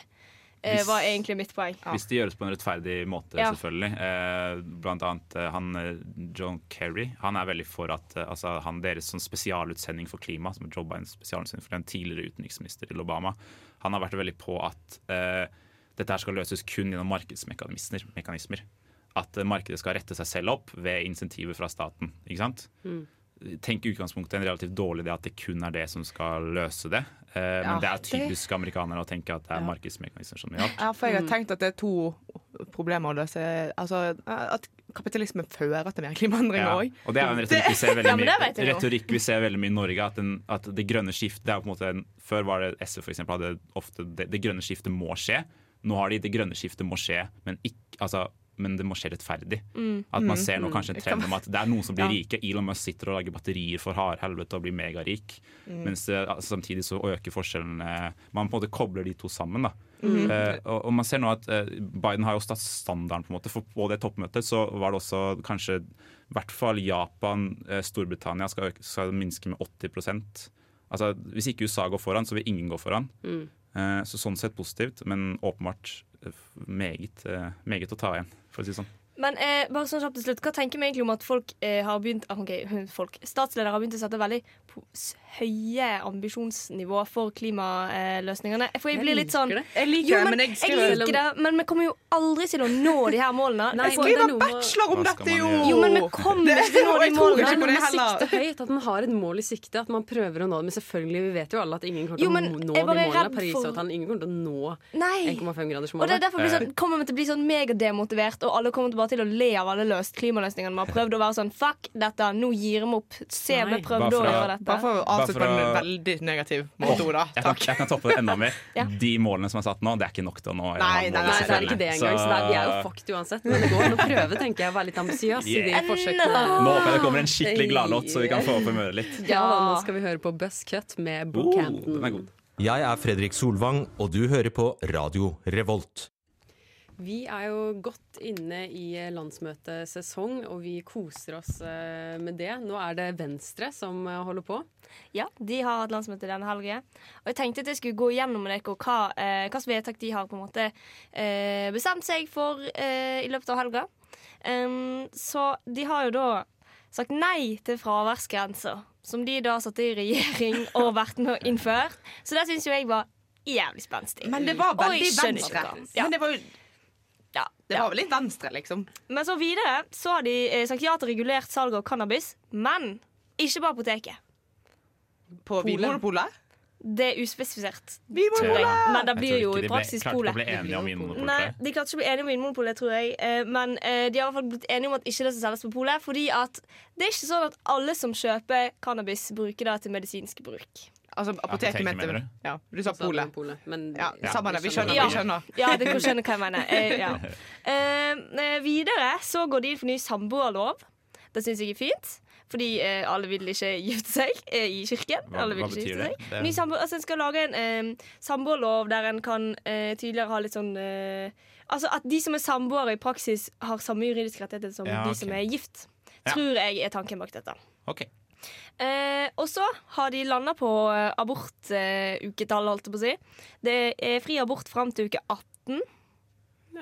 Eh, Hvis- var egentlig mitt poeng. Hvis det gjøres på en rettferdig måte, Ja. selvfølgelig. Eh, blant annet eh, han eh, John Kerry. Han er veldig for at altså, han deres sånn spesialutsending for klima, som Joe Bidens spesialutsending for en tidligere utenriksminister til Obama, han har vært veldig på at eh, dette her skal løses kun gjennom markedsmekanismer. mekanismer. At markedet skal rette seg selv opp ved insentiver fra staten. ikke sant? Mm. Tenk i utgangspunktet en relativt dårlig idé at det kun er det som skal løse det. Eh, Ja, men det er det- typisk amerikanere å tenke at det er markedsmekanismer som gjør alt. Ja, for jeg har Mm. tenkt at det er to problemer å løse. Altså, at kapitalismen fører til mer klimaendringer Ja, òg. og det er en retorikk vi ser (laughs) veldig mye det jo. Retorikk vi ser veldig mye i Norge. At, den, at det grønne skiftet det er på en måte en, Før var det SV for eksempel, hadde ofte det, det grønne skiftet må skje. Nå har de det grønne skiftet må skje, men, ikke, altså, men det må skje rettferdig. Mm. At man Mm. ser nå kanskje en trend om at det er noen som blir Ja. rike. Elon Musk sitter og lager batterier for hardhelvete og blir megarik. Mm. Mens altså, samtidig så øker forskjellene Man på en måte kobler de to sammen. da Mm. Uh, og, og man ser nå at uh, Biden har jo satt standarden på en måte For på det toppmøtet så var det også kanskje i hvert fall Japan, uh, Storbritannia skal, øke, skal minske med 80% Altså Hvis ikke USA går foran, så vil ingen gå foran. Mm. Så Sånn sett positivt, men åpenbart meget, meget å ta igjen, for å si det sånn. Men eh, bare sånn kjapt til slutt, hva tenker vi egentlig om at folk eh, har begynt ah, ok, folk, Statsledere har begynt å sette veldig høye ambisjonsnivå for klimaløsningene. For jeg blir litt liker sånn det. Jeg liker jo, det, men, men jeg jeg liker det, men vi kommer jo aldri til å nå de her målene. Nei, jeg skriver er Bachelor om dette, jo! Jo, men vi kommer ikke til å nå de jeg tror målene. ikke på det men heller. sikte høyt, at man har et mål i sikte, at man prøver å nå det. Men selvfølgelig, vi vet jo alle at ingen kommer til å nå jeg de bare målene. Parisavtalen, ingen kommer til å nå 1,5-gradersmålet. Og det er derfor blir sånn, kommer vi til å bli sånn megademotivert, og alle kommer til å bare til å le av alle løst klimaløsningene vi har prøvd å være sånn Fuck dette, nå gir vi opp. Se, vi prøvde å gjøre dette. Bare for å Bare avslutte på en veldig negativ måte, Oda. Jeg kan, jeg kan toppe det enda mer. Ja. De målene som er satt nå, det er ikke nok til å nå. Nei, nei, nei, Nei, det er ikke det engang. Så det er, vi er jo fucked uansett. Men det går an å prøve, tenker jeg, å være litt ambisiøs i de Yeah. forsøkene. Nå håper jeg det kommer en skikkelig gladlåt, så vi kan få opp humøret litt. Ja, da, nå skal vi høre på Buzzcut med den er god. Jeg er Fredrik Solvang, og du hører på Radio Revolt. Vi er jo godt inne i landsmøtesesong, og vi koser oss eh, med det. Nå er det Venstre som eh, holder på. Ja, de har hatt landsmøte denne helgen. Og jeg tenkte at jeg skulle gå gjennom med dere hva eh, hvilke vedtak de har på en måte eh, bestemt seg for eh, i løpet av helga. Um, så de har jo da sagt nei til fraværsgrensa, som de da satte i regjering (laughs) og vært med å innføre. Så det syns jo jeg var jævlig spenstig. Men det var veldig venstre. Ja. Men det var jo det var vel litt venstre, liksom. Men så videre så har de eh, sagt ja til regulert salg av cannabis, men ikke på apoteket. På Vinmonopolet? Det er uspesifisert, tror jeg. Men det blir jo i praksis klarte ikke å polet. bli enige om Nei, tror de klarte ikke å bli enige om Vinmonopolet, tror jeg. Eh, Men eh, de har i hvert fall blitt enige om at ikke det skal selges på polet. Fordi at det er ikke sånn at alle som kjøper cannabis, bruker det til medisinsk bruk. Altså Apoteket, apoteket, mener du? Ja, du sa polet. Men Ja, Ja, samme det. Vi skjønner. Ja. Vi skjønner. Ja, det kan skjønne hva jeg mener. Eh, (laughs) ja. Eh, eh, videre så går de inn for ny samboerlov. Det syns jeg er fint. Fordi eh, alle vil ikke gifte seg eh, i kirken. Hva- alle vil hva ikke betyr gifte det? seg. Det Ny sambo altså, en skal lage en eh, samboerlov der en kan eh, tydeligere ha litt sånn eh, Altså at de som er samboere, i praksis har samme juridiske rettigheter som Ja, de som er gift. Ja. Tror jeg er tanken bak dette. Ok. Eh, og så har de landa på eh, abortuketallet, holdt jeg på å si. Det er fri abort fram til uke 18.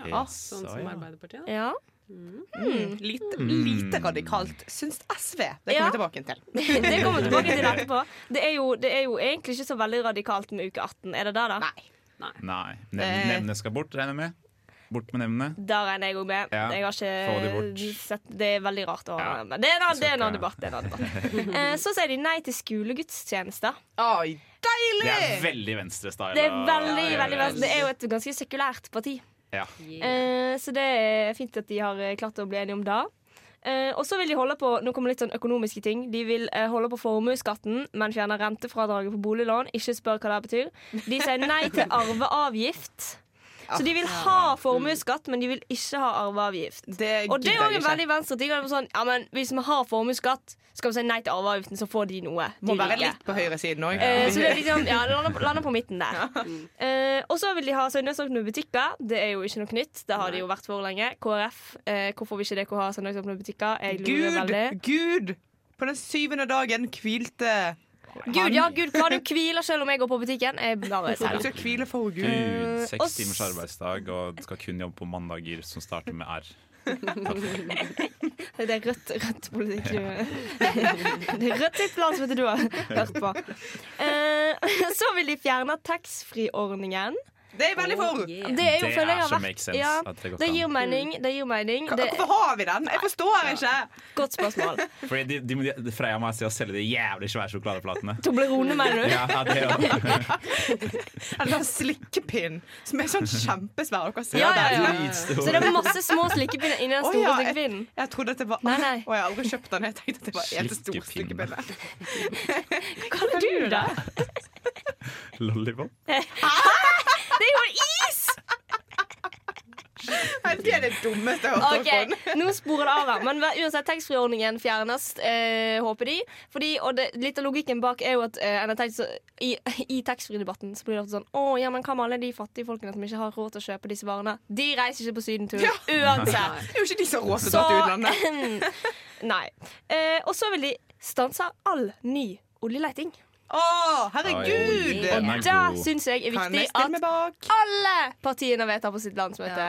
Ja, sånn som Arbeiderpartiet, da. Ja. Mm, lite, lite radikalt, syns SV. Det kommer Ja. tilbake til. (laughs) det kommer vi (laughs) tilbake til etterpå. Det er, jo, det er jo egentlig ikke så veldig radikalt med uke 18. Er det det, da? Nei. Nei. Nei. Nevne, nevne skal bort, regner jeg med. Bort med nevnene. Da regner jeg òg med. Ja, Jeg har ikke sett Det er veldig rart. Å, men det er en annen- det er en annen debatt. Det er en annen debatt. (laughs) Eh, så sier de nei til skolegudstjenester. Oi, Det er veldig venstrestyle. Det er veldig, Ja, veldig venstre. Det er jo et ganske sekulært parti. Ja. Eh, så det er fint at de har eh, klart å bli enige om det. Eh, og så vil de holde på Nå kommer litt sånn økonomiske ting. De vil eh, holde på formuesskatten, men fjerne rentefradraget på boliglån. Ikke spør hva det betyr. De sier nei til (laughs) arveavgift. Så de vil ha formuesskatt, men de vil ikke ha arveavgift. Det Og det er òg en veldig venstre ting. Er Sånn, ja, men hvis vi har formuesskatt, skal vi si nei til arveavgiften, så får de noe. Må være litt på høyresiden òg. Eh, så det liksom, (laughs) ja, lander, på- lander på midten der. Eh, og så vil de ha søndagsåpne butikker. Det er jo ikke noe nytt. Det har de jo vært for lenge. KrF, eh, hvorfor vil ikke dere ha søndagsåpne butikker? Jeg lurer Gud, veldig. Gud! På den syvende dagen hvilte Gud, ja, Gud, du hviler selv om jeg går på butikken? Jeg bare Du sier skal det. hvile for Gud. Gud, seks timers arbeidsdag, og du skal kun jobbe på mandager som starter med R. Det er rødt, rødt politikk. (laughs) Det er rødt sitt heter du har hørt på. Eh, (laughs) så vil de fjerne taxfree-ordningen. Det er jeg veldig for! Det er jo, Det føler jeg er har så vært- sense ja, det det gir mening. Det gir mening. Det, Hvorfor har vi den? Jeg forstår ikke. godt spørsmål. (laughs) Fordi de, de, de, Freia må å selge de jævlig svære sjokoladeplatene. (laughs) Toblerone, mener du? Ja, det òg. (laughs) En sånn slikkepinn som er sånn kjempesvær. Dere ser Ja, ja, ja. Så det er masse små slikkepinner inni den store store ja, jeg- slikkepinnen. Jeg trodde at det var Nei, nei. Oh, jeg har aldri kjøpt den. Jeg tenkte at det var en stor Slikkepinne. slikkepinne. Hva kaller du det? Lollipop. Det er jo is! Det er det dummeste jeg har hørt. Ok, Nå sporer det av her. Men uansett, taxfree-ordningen fjernes, eh, håper de. Fordi, og det, Litt av logikken bak er jo at eh, tenkt så, i, i taxfree-debatten så blir det ofte sånn Å, ja, men hva med alle de fattige folkene som ikke har råd til å kjøpe disse varene? De reiser ikke på sydentur Ja. uansett. Det er jo ikke de som har råd til å dra til utlandet. (laughs) Nei. Eh, og så vil de stanse all ny oljeleting. Å, herregud! Oi, Og det syns jeg er viktig at alle partiene vedtar på sitt landsmøte.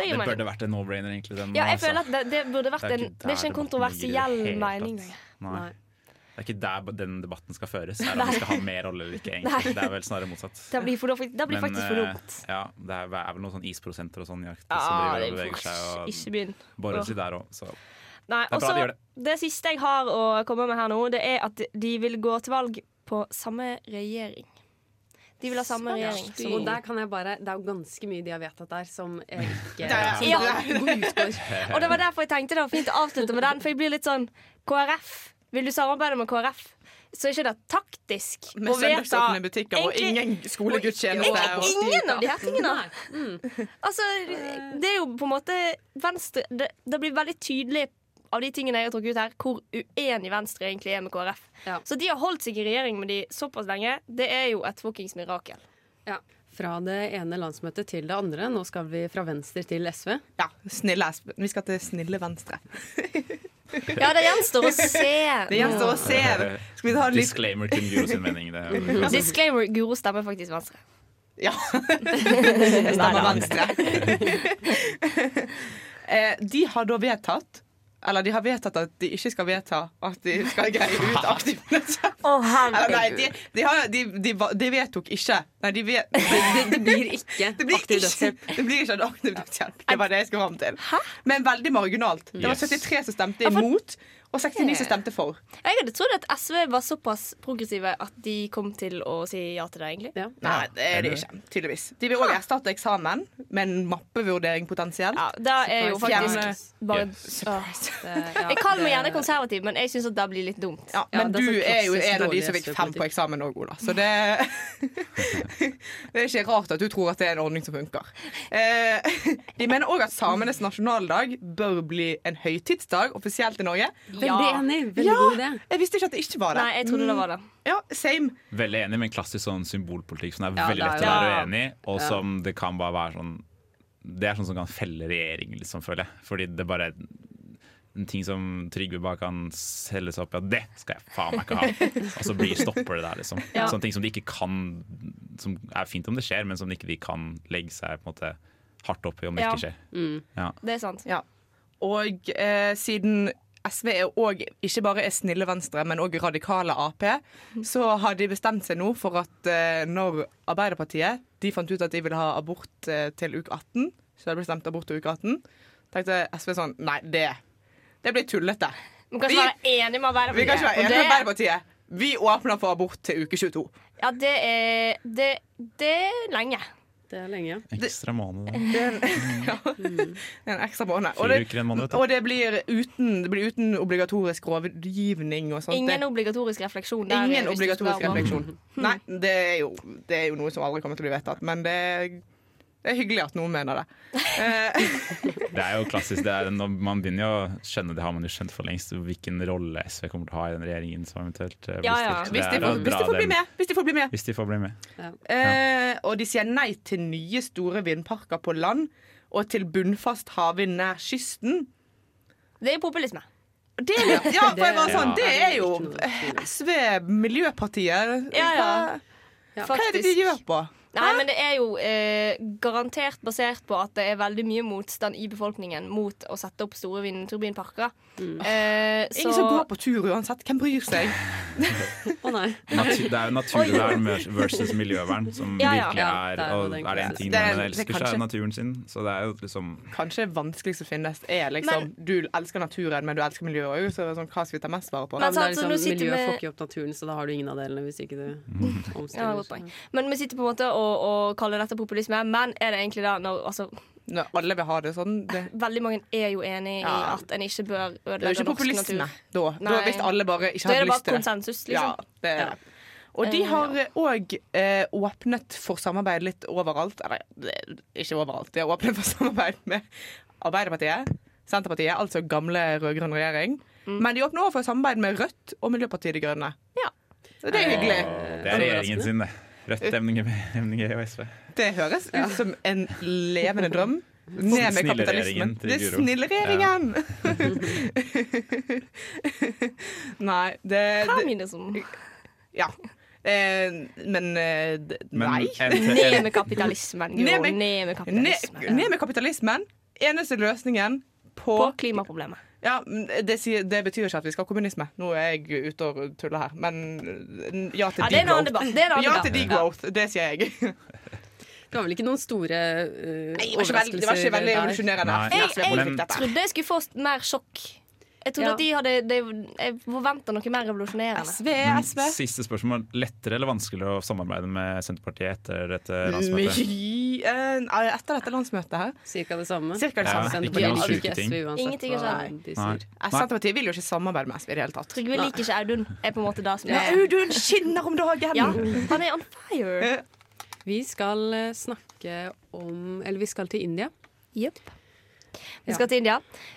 Det Det burde vært en no-brainer, egentlig. Den, Ja, jeg altså. føler at det, det burde vært Det er en ikke Det er ikke en kontroversiell mening. Nei. Det er ikke der den debatten skal føres. Er at (laughs) vi skal ha mer olje eller ikke. Egentlig. Det er vel snarere motsatt. Det blir, for, det blir faktisk for eh, dumt. Ja, det er, vel noen sånn isprosenter og sånn i Arktis Ja, som driver det og er beveger seg for- ikke begynn. borer seg der òg. Så Nei, Det er bra de gjør det. det. siste jeg har å komme med her nå, det er at de vil gå til valg på samme regjering. De vil ha samme regjering. Så. Og der kan jeg bare Det er jo ganske mye de har vedtatt der som ikke Ja. som (laughs) ja. utgår. Og det var derfor jeg tenkte det var fint å avslutte med den, for jeg blir litt sånn KrF. Vil du samarbeide med KrF? Så er ikke det taktisk Med å vedta søndagsåpne butikker og ingen skolegudstjeneste. Ingen av de her tingene. Altså, det er jo på en måte Venstre Det, det blir veldig tydelig av de tingene jeg har trukket ut her, hvor uenig Venstre egentlig er med KrF. Så de har holdt seg i regjering med de såpass lenge. Det er jo et fuckings mirakel. Ja. Fra det ene landsmøtet til det andre. Nå skal vi fra venstre til SV. Ja. Vi skal til snille Venstre. Ja, det gjenstår å se. Det gjenstår å se. Skal vi ta en litt Disclaimer til Guro sin mening. Det er- (laughs) Disclaimer Guro stemmer faktisk Venstre. Ja. Jeg (laughs) stemmer Venstre. (laughs) Eh, De har da vedtatt eller de har vedtatt at de ikke skal vedta at de skal greie ut (laughs) aktiv dødshjelp. Eller nei, de, de, har, de, de, de vedtok ikke. Nei, de vet, det, det blir ikke (laughs) det blir aktiv dødshjelp. det blir ikke aktiv dødshjelp. Det var det jeg skulle fram til. Men veldig marginalt. Det var 73 som stemte imot, og 69 som stemte for. Jeg hadde trodd at SV var såpass progressive at de kom til å si ja til det, egentlig. Nei, det er de ikke. Tydeligvis. De vil òg erstatte eksamen med en mappevurdering potensielt. Ja, da er jo faktisk bare Yes. det, ja, Jeg kaller meg gjerne konservativ, men jeg syns det blir litt dumt. Ja, men du er jo en av de som fikk fem på eksamen òg, Ola. Så det (laughs) Det er ikke rart at du tror at det er en ordning som funker. Eh, (laughs) de mener òg at samenes nasjonaldag bør bli en høytidsdag offisielt i Norge. Veldig enig. Veldig ja, god idé. Jeg visste ikke at det ikke var det. Nei, jeg trodde det var det. Ja, same. Veldig enig, men klassisk sånn symbolpolitikk som er Ja, veldig er lett å være uenig i, og Ja. som det kan bare være sånn Det er sånn som kan felle regjering, liksom, føler jeg. Fordi det bare en ting som Trygve bare kan selge seg opp i at det skal jeg faen meg ikke ha. (laughs) Og så blir stopper det der, liksom. Ja. Sånne ting som de ikke kan Som er fint om det skjer, men som de ikke kan legge seg på en måte hardt opp i om det Ja. ikke skjer. Ja. Det er sant. Ja. Og eh, siden SV er òg ikke bare er snille Venstre, men òg radikale Ap, så har de bestemt seg nå for at eh, når Arbeiderpartiet de fant ut at de ville ha abort eh, til uke 18, så det ble bestemt abort til uke 18, tenkte SV sånn Nei, det, det blir tullete. Vi kan ikke være enige med Arbeiderpartiet. Vi kan ikke være enige med Arbeiderpartiet. Vi åpner for abort til uke 22. Ja, det er Det, det er lenge. Det er lenge. Ekstra måned, da. Det er (laughs) ja, en ekstra måned. Og det, og det blir uten, det blir uten obligatorisk rådgivning og sånt. Ingen obligatorisk refleksjon der. Ingen obligatorisk refleksjon. Nei, det er, jo, det er jo noe som aldri kommer til å bli vedtatt, men det det er hyggelig at noen mener det. Eh, (laughs) Det er jo klassisk. Det er, når man begynner jo å skjønne, det har man jo skjønt for lengst, hvilken rolle SV kommer til å ha i den regjeringen som eventuelt eh, blir Ja, ja. Hvis de får- hvis de får bli med, hvis de får bli med. Hvis de får bli med. eh, og de sier nei til nye store vindparker på land og til bunnfast havvind nær kysten. Det er populisme. Det ja, for jeg var (laughs) sånn, det er jo SV, Miljøpartiet. Ja, ja. Hva, hva er det de gjør på? Nei, men det er jo eh, garantert basert på at det er veldig mye motstand i befolkningen mot å sette opp store vindturbinparker. Eh, Ingen som går på tur uansett. Hvem bryr seg? (laughs) Å nei. Natu det er jo naturvern versus miljøvern som Ja, ja. virkelig Ja, er det er Og er det en ting Det er- man er elsker, så er kanskje- det naturen sin. Så det er jo liksom Kanskje det vanskeligste som finnes er liksom Du elsker naturen, men du elsker miljøet òg. Så sånn, hva skal vi ta mest vare på? Men så er liksom, sitter miljøet med... får ikke opp naturen, så da har du ingen av delene hvis ikke du Ja, omstiller. Men vi sitter på en måte og, og kaller dette populisme. Men er det egentlig da når altså, Når alle vil ha det sånn det, Veldig mange er jo enig i Ja. at en ikke bør det er jo ødelegge ikke norsk populisme natur. da. da. Hvis alle bare ikke Da er hadde det bare lyst konsensus, liksom. Ja, det er det. Og de Eh, har òg eh, åpnet for samarbeid litt overalt. Eller ikke overalt. De har åpnet for (laughs) samarbeid med Arbeiderpartiet, Senterpartiet, altså gamle rød-grønn regjering. Mm. Men de åpner også for samarbeid med Rødt og Miljøpartiet De Grønne. Så det er hyggelig. Det er regjeringen sin, det. Rødt, MDG og SV. Det høres ut som en levende drøm. Ned med kapitalismen. Det er snilleregjeringen! Ja. (laughs) (laughs) Nei, det, det som Ja. Eh, men eh, Men nei. Ned med kapitalismen, jo. Ned med- Ned med kapitalismen. Ned, ned med kapitalismen. Eneste løsningen på, På klimaproblemet. Ja, det, sier, det betyr ikke at vi skal ha kommunisme. Nå er jeg ute og tuller her, men ja til Ja, degrowth. Det Ja til degrowth, det sier jeg. (laughs) Det var vel ikke noen store uh, Nei, det var ikke veldig- det var ikke veldig revolusjonerende. Jeg, Jeg, jeg trodde jeg skulle få mer sjokk. Jeg trodde Ja. at de hadde de, Jeg forventa noe mer revolusjonerende. SV, SV. Siste spørsmål. Lettere eller vanskeligere å samarbeide med Senterpartiet etter dette landsmøtet? Mye, eh, etter dette landsmøtet her. Cirka det samme. Cirka det Ja, samme. ikke Senterpartiet noen sjuke ikke ting. Ingenting er sånn. Eh, Senterpartiet vil jo ikke samarbeide med SV i det hele tatt. Trygve liker ikke Audun. Er på en måte det som Men er Audun skinner om dagen! Ja, han er on fire. Vi skal eh, snakke om Eller vi skal til India. Jepp. Vi Ja. skal til India.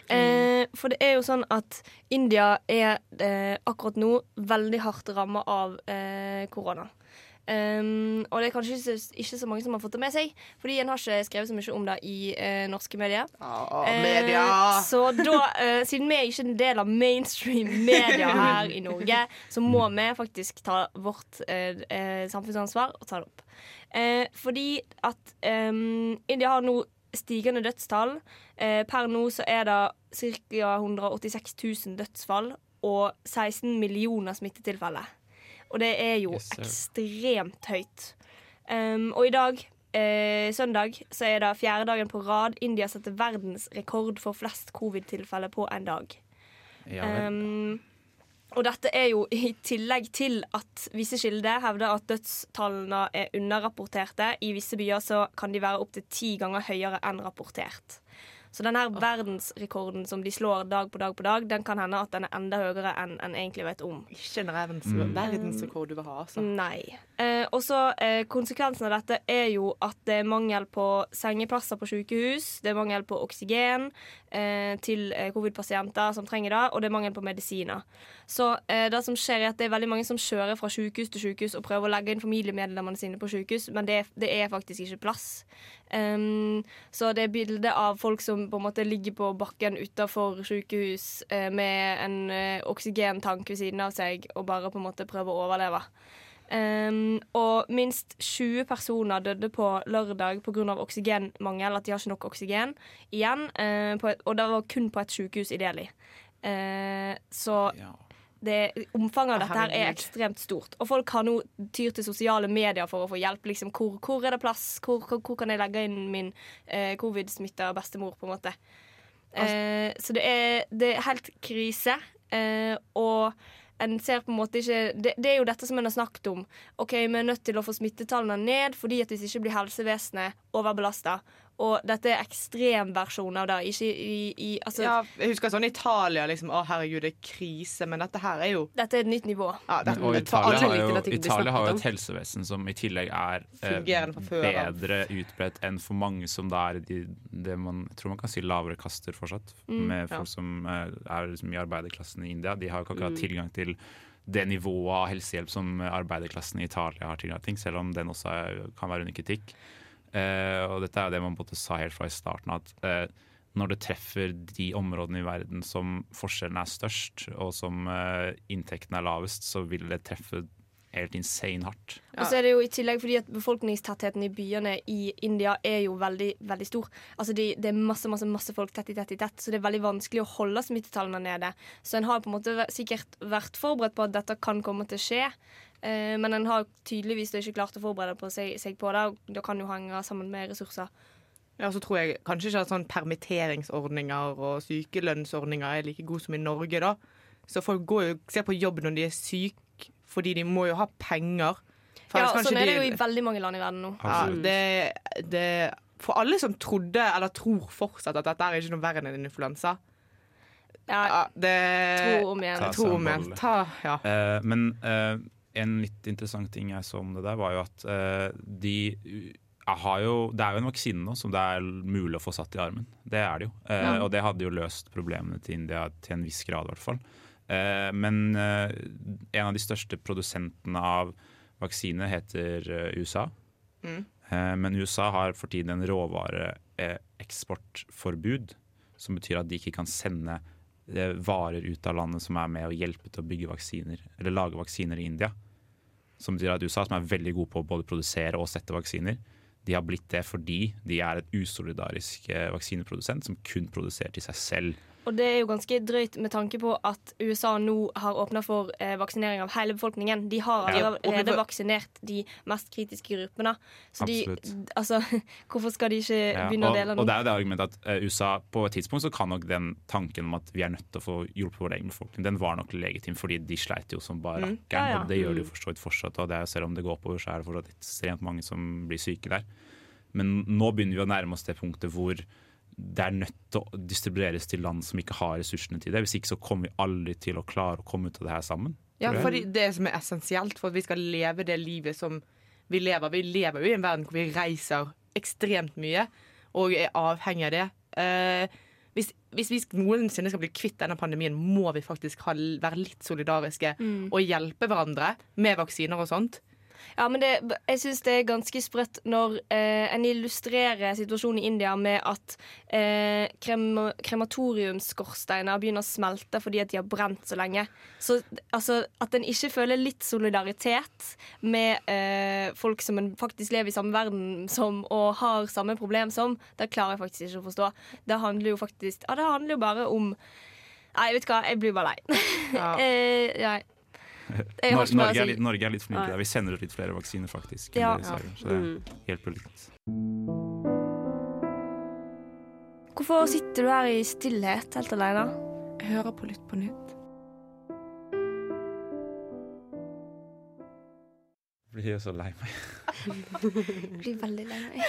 Eh, for det er jo sånn at India er eh, akkurat nå veldig hardt ramma av eh, korona. Um, og det er kanskje ikke, ikke så mange som har fått det med seg, fordi en har ikke skrevet så mye om det i eh, norske medier. Oh, media! Eh, så da, eh, siden vi er ikke en del av mainstream media her i Norge, så må vi faktisk ta vårt samfunnsansvar og ta det opp. Eh, fordi at eh, India har nå stigende dødstall. Eh, per nå så er det ca. 186 000 dødsfall og 16 millioner smittetilfeller. Og det er jo Yes, ekstremt høyt. Um, og i dag, eh, søndag, så er det fjerde dagen på rad India setter verdensrekord for flest covid-tilfeller på en dag. Ja. Um, og dette er jo i tillegg til at visse kilder hevder at dødstallene er underrapporterte. I visse byer så kan de være opptil ti ganger høyere enn rapportert. Så denne verdensrekorden som de slår dag på dag på dag, den kan hende at den er enda høyere enn en egentlig vet om. Ikke en revens, Mm. verdensrekord du vil ha, altså. Nei. Eh, og så eh, Konsekvensen av dette er jo at det er mangel på sengeplasser på sykehus. Det er mangel på oksygen. Eh, til eh, covid-pasienter som trenger det, og det er mangel på medisiner. Så eh, det som skjer er at det er veldig mange som kjører fra sykehus til sykehus og prøver å legge inn familiemedlemmene sine på sykehus, men det, det er faktisk ikke plass. Um, så det er bildet av folk som på en måte ligger på bakken utafor sykehus eh, med en oksygentank ved siden av seg og bare på en måte prøver å overleve. Um, og minst 20 personer døde på lørdag pga. oksygenmangel. At de har ikke nok oksygen igjen. Uh, på et, og det var kun på et sykehus i Delhi. Uh, så det, omfanget av dette her er ekstremt stort. Og folk har nå tyr til sosiale medier for å få hjelp. Liksom, hvor, hvor er det plass? Hvor, hvor, hvor kan jeg legge inn min uh, covid-smitta bestemor? på en måte eh, Så det er, det er helt krise. Eh, og en ser på en måte ikke det, det er jo dette som en har snakket om. Ok, Vi er nødt til å få smittetallene ned, fordi at hvis ikke blir helsevesenet overbelasta. Og dette er ekstremversjoner av det. Ikke i, i altså, Ja, jeg husker sånn Italia liksom, Å herregud, det er krise Men dette her er jo Dette er et nytt nivå ja, det, Og Italia har jo, Italia har jo et helsevesen som i tillegg er eh, bedre utbredt enn for mange som da er i det man jeg tror man kan si lavere kaster fortsatt. Mm, med ja. folk som eh, er liksom i arbeiderklassen i India. De har jo ikke akkurat Mm. tilgang til det nivået av helsehjelp som arbeiderklassen i Italia har tilgang til, selv om den også er, kan være under kritikk. Eh, og dette er jo det man både sa helt fra i starten, at eh, når det treffer de områdene i verden som forskjellen er størst, og som eh, inntekten er lavest, så vil det treffe helt insane hardt. Og så er det jo i tillegg fordi at befolkningstettheten i byene i India er jo veldig veldig stor. Altså de, Det er masse masse, masse folk tett i tett i tett, så det er veldig vanskelig å holde smittetallene nede. Så en har på en måte sikkert vært forberedt på at dette kan komme til å skje. Eh, men en har tydeligvis ikke klart å forberede på seg, seg på det. og Det kan jo henge sammen med ressurser. Ja, så tror jeg kanskje ikke at sånn permitteringsordninger og sykelønnsordninger er like gode som i Norge, da. Så folk går jo ser på jobb når de er syke, fordi de må jo ha penger. For Ja, Sånn er det de- jo i veldig mange land i verden nå. Ja, det, det, for alle som trodde, eller tror fortsatt, at dette er ikke noe verre enn en influensa. Ja, det, tro om igjen. Ta Tro om igjen. Ta, ja. Eh, men eh, en litt interessant ting jeg så om det der, var jo at uh, de har jo, Det er jo en vaksine nå som det er mulig å få satt i armen. Det er det jo. Eh, Ja. Og det hadde jo løst problemene til India til en viss grad, i hvert fall. Eh, men eh, en av de største produsentene av vaksine heter eh, USA. Mm. Eh, Men USA har for tiden en råvareeksportforbud, som betyr at de ikke kan sende varer ut av landet som er med å hjelpe til å bygge vaksiner, eller lage vaksiner i India. Som betyr at USA, som er veldig gode på å både produsere og sette vaksiner, de har blitt det fordi de er et usolidarisk eh, vaksineprodusent som kun produserer til seg selv. Og det er jo ganske drøyt med tanke på at USA nå har åpna for eh, vaksinering av hele befolkningen. De har Ja. vaksinert de mest kritiske gruppene. Så de, (laughs) altså, hvorfor skal de ikke Ja, begynne og, å dele og det er jo det argumentet at eh, USA på et tidspunkt så kan nok den tanken om at vi er nødt til å få hjulpet vår egen befolkning, den var nok legitim, fordi de sleit jo som bare Mm. rakkeren. Ja, ja. Og det gjør de Mm. jo for så vidt fortsatt. Og det er, selv om det går oppover, så er det fortsatt ekstremt mange som blir syke der. Men nå begynner vi å nærme oss det punktet hvor det er nødt til å distribueres til land som ikke har ressursene til det. Hvis ikke så kommer vi aldri til å klare å komme ut av det her sammen. Ja, for det som er essensielt for at vi skal leve det livet som vi lever. Vi lever jo i en verden hvor vi reiser ekstremt mye og er avhengig av det. Eh, hvis, hvis vi noensinne skal bli kvitt denne pandemien, må vi faktisk ha, være litt solidariske Mm. og hjelpe hverandre med vaksiner og sånt. Ja, men det, jeg syns det er ganske sprøtt når eh, en illustrerer situasjonen i India med at eh, krem, krematoriumsskorsteiner begynner å smelte fordi at de har brent så lenge. Så altså, at en ikke føler litt solidaritet med eh, folk som en faktisk lever i samme verden som og har samme problem som, det klarer jeg faktisk ikke å forstå. Det handler jo faktisk Ja, det handler jo bare om Nei, vet du hva, jeg blir bare lei. (laughs) eh, nei. Jeg har Nor ikke mer å Norge, er litt, Norge er litt flinke der. Vi sender ut litt flere vaksiner, faktisk. Ja. det Så det Mm. hjelper litt. Hvorfor sitter du her i stillhet helt alene? Jeg hører på Lytt på nytt. Blir jeg så lei meg. (laughs) Blir veldig lei meg.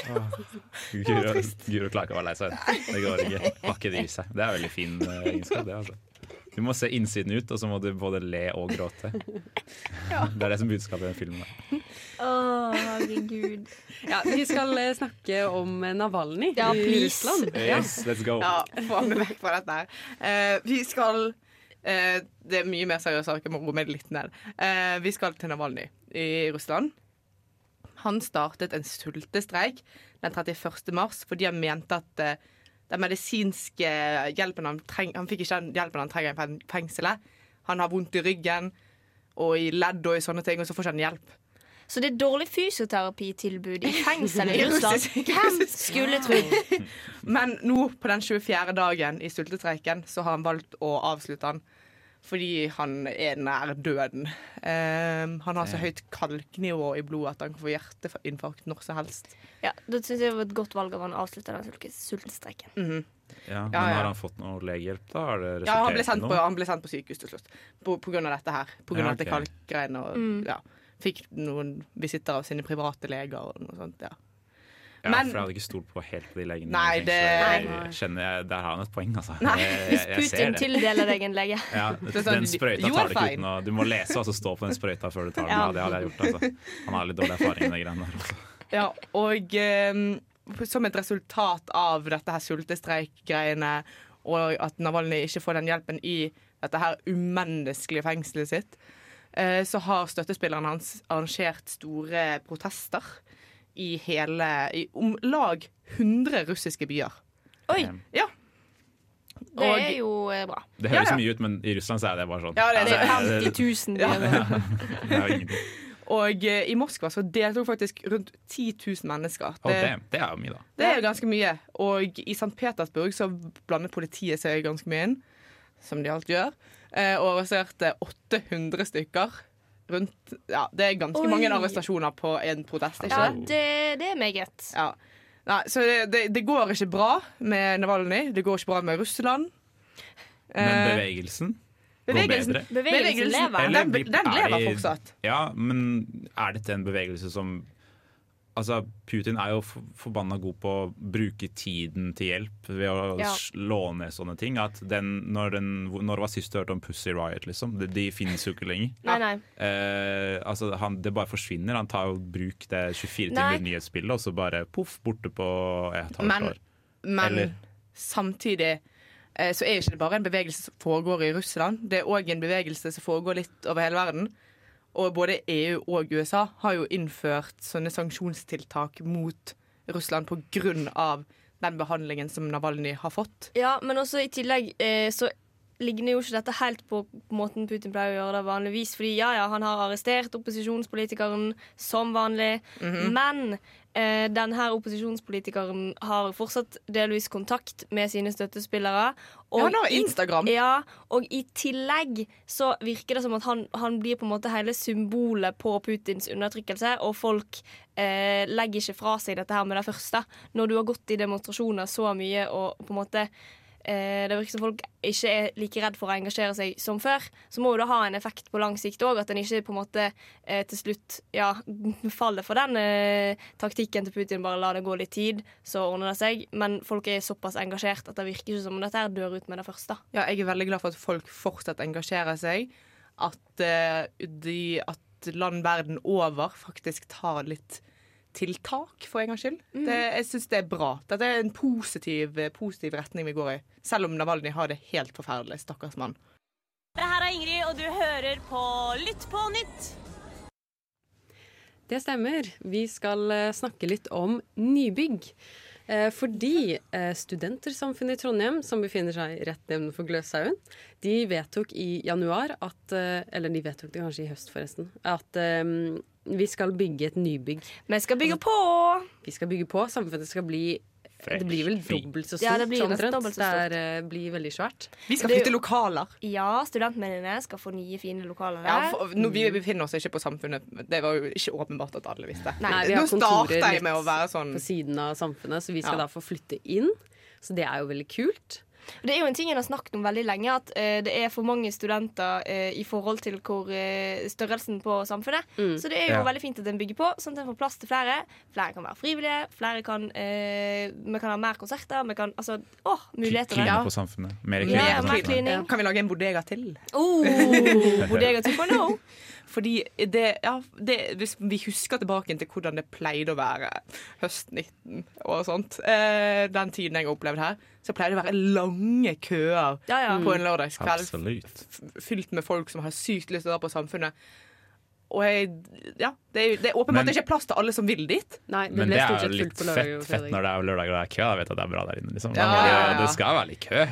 Guro, klarer ikke å være lei seg. Det går ikke. Har ikke det i seg. Det er veldig fin eh, egenskap, det. altså. Du må se innsiden ut, og så må du både le og gråte. (laughs) Det er det som budskapet i den filmen. Å, Å, herregud. Ja, vi skal eh, snakke om eh, Navalny Ja, i. Russland. Yes, let's go. Ja, få meg vekk fra dette her. Uh, vi skal uh, Det er mye mer seriøse saker, må roe meg litt ned. Uh, vi skal til Navalny i Russland. Han startet en sultestreik den 31. mars fordi han mente at den medisinske hjelpen han trenger Han fikk ikke den hjelpen han trenger i fengselet. Han har vondt i ryggen og i ledd og i sånne ting, og så får ikke han hjelp. Så det er dårlig fysioterapitilbud i fengselet i (laughs) I Russland. Hvem skulle trodd? (laughs) Men nå, på den 24. dagen i sultestreiken, så har han valgt å avslutte den. Fordi han er nær døden. Um, han har så høyt kalknivå i blodet at han kan få hjerteinfarkt når som helst. Ja, Da syns jeg det var et godt valg av han å avslutte den sultenstreiken. Mm -hmm. Ja, men Ja, ja. har han fått noe legehjelp, da? Har det Ja, han ble, sendt på, han ble sendt på sykehus til slutt på, på grunn av dette her. På grunn Ja, av dette ok. kalkgreiene. Og, Mm. ja. Fikk noen visitter av sine private leger og noe sånt. Ja. Ja, Men- for jeg hadde ikke stolt på helt på de legene. Nei, det- Jeg kjenner jeg, Der har han et poeng, altså. Nei, Jeg- Hvis jeg- jeg ser Putin tildeler deg en lege. Ja, (laughs) Det sånn, den sprøyta tar du ikke uten å Du må lese og så stå på den sprøyta før du tar den. Ja. Ja. Det hadde jeg gjort, altså. Han har litt dårlig erfaring med de greiene der. Altså. Ja, og um, som et resultat av dette her sultestreikgreiene og at Navalny ikke får den hjelpen i dette her umenneskelige fengselet sitt, uh, så har støttespillerne hans arrangert store protester i hele I om lag 100 russiske byer. Oi! Ja. Det er jo eh, bra. Det høres Ja, ja. mye ut, men i Russland så er det bare sånn. Ja, det er- Det er Altså, 50 000. byer. det er- er jo ingenting. Og eh, i Moskva så deltok faktisk rundt 10 000 mennesker. Det, det, det er jo mye, da. Det er jo ganske mye. Og i St. Petersburg så blander politiet seg ganske mye inn, som de alltid gjør, eh, og arresterte 800 stykker. Rundt, ja, det er ganske Oi. mange arrestasjoner på en protest, ikke Ja, det? det, det er meget. Ja. Nei, så det, det, det går ikke bra med Navalny. Det går ikke bra med Russland. Men bevegelsen? bevegelsen bevegelsen. Bevegelsen lever. Eller Den, den er lever fortsatt. Ja, men er dette en bevegelse som Altså, Putin er jo for- forbanna god på å bruke tiden til hjelp ved å Ja. slå ned sånne ting. At den, når, den, når var sist du hørte om Pussy Riot, liksom? De, de finnes jo ikke lenger. Nei, nei. Eh, altså, han, det bare forsvinner. Han tar jo bruk det 24 timer nyhetsbildet, og så bare poff, borte på et halvt Men, år. men Eller- samtidig eh, så er ikke det bare en bevegelse som foregår i Russland. Det er òg en bevegelse som foregår litt over hele verden. Og både EU og USA har jo innført sånne sanksjonstiltak mot Russland av den behandlingen som Navalny har fått. Ja, men også i tillegg eh, så ligner jo ikke dette helt på måten Putin pleier å gjøre det vanligvis. Fordi ja, ja, han har arrestert opposisjonspolitikeren som vanlig, Mhm. men eh, denne opposisjonspolitikeren har fortsatt delvis kontakt med sine støttespillere. Ja, han har i- Instagram. Ja, og i tillegg så virker det som at han, han blir på en måte hele symbolet på Putins undertrykkelse, og folk eh, legger ikke fra seg dette her med det første. Når du har gått i demonstrasjoner så mye og på en måte eh, det virker som folk ikke er like redd for å engasjere seg som før, så må det ha en effekt på lang sikt òg. At en ikke på en måte eh, til slutt ja, (laughs) faller for den eh, taktikken til Putin. Bare la det gå litt tid, så ordner det seg. Men folk er såpass engasjert at det virker ikke som om dette her dør ut med det første. Ja, jeg er veldig glad for at folk fortsatt engasjerer seg. At, eh, de, at land verden over faktisk tar litt tiltak, for en gangs skyld. Mm. Det, jeg syns det er bra. Dette er en positiv, eh, positiv retning vi går i. Selv om Navalny har det helt forferdelig. Stakkars mann. Det her er Ingrid, og du hører på Lytt på nytt. Det stemmer. Vi skal eh, snakke litt om nybygg. Eh, fordi Studentersamfunnet i Trondheim, som befinner seg rett nedenfor Gløshaugen, de vedtok i januar at Eller de vedtok det kanskje i høst, forresten. At vi skal bygge et nybygg. Vi skal bygge på! Vi skal bygge på. Samfunnet skal bli Det blir vel dobbelt så stort. Ja, det blir nesten dobbelt så stort. er, uh, blir veldig svært. Vi skal flytte lokaler. Ja, studentmennene skal få nye, fine lokaler. Ja, for, nå, vi befinner oss ikke på Samfunnet. Det var jo ikke åpenbart at alle visste. Nei, vi har nå kontorer jeg litt med å være sånn på siden av samfunnet, så vi skal Ja. da få flytte inn. Så det er jo veldig kult. Det er jo en ting jeg har snakket om veldig lenge, at uh, det er for mange studenter uh, i forhold til hvor uh, størrelsen på samfunnet. Mm. Så det er jo Ja. veldig fint at en bygger på, sånn at en får plass til flere. Flere kan være frivillige, flere kan eh, Vi kan ha mer konserter. Vi kan Altså, åh, muligheter. Kline på samfunnet. Mer Ja, ja, klining. Kan vi lage en bodega til? Oh, (laughs) bodega 2.0. Fordi det, ja, det, Hvis vi husker tilbake til hvordan det pleide å være høst 19 og sånt, eh, den tiden jeg har opplevd her, så pleide det å være lange køer Ja, ja. på en lørdagskveld. Absolutt. Fylt med folk som har sykt lyst til å dra på Samfunnet. Og jeg, ja, det er, det er åpenbart Men- ikke plass til alle som vil dit. Nei, det Men det er jo litt fett, fett når det er lørdag og det er kø. Jeg vet at det er bra der inne. Liksom. Ja, ja, ja. det skal være litt kø.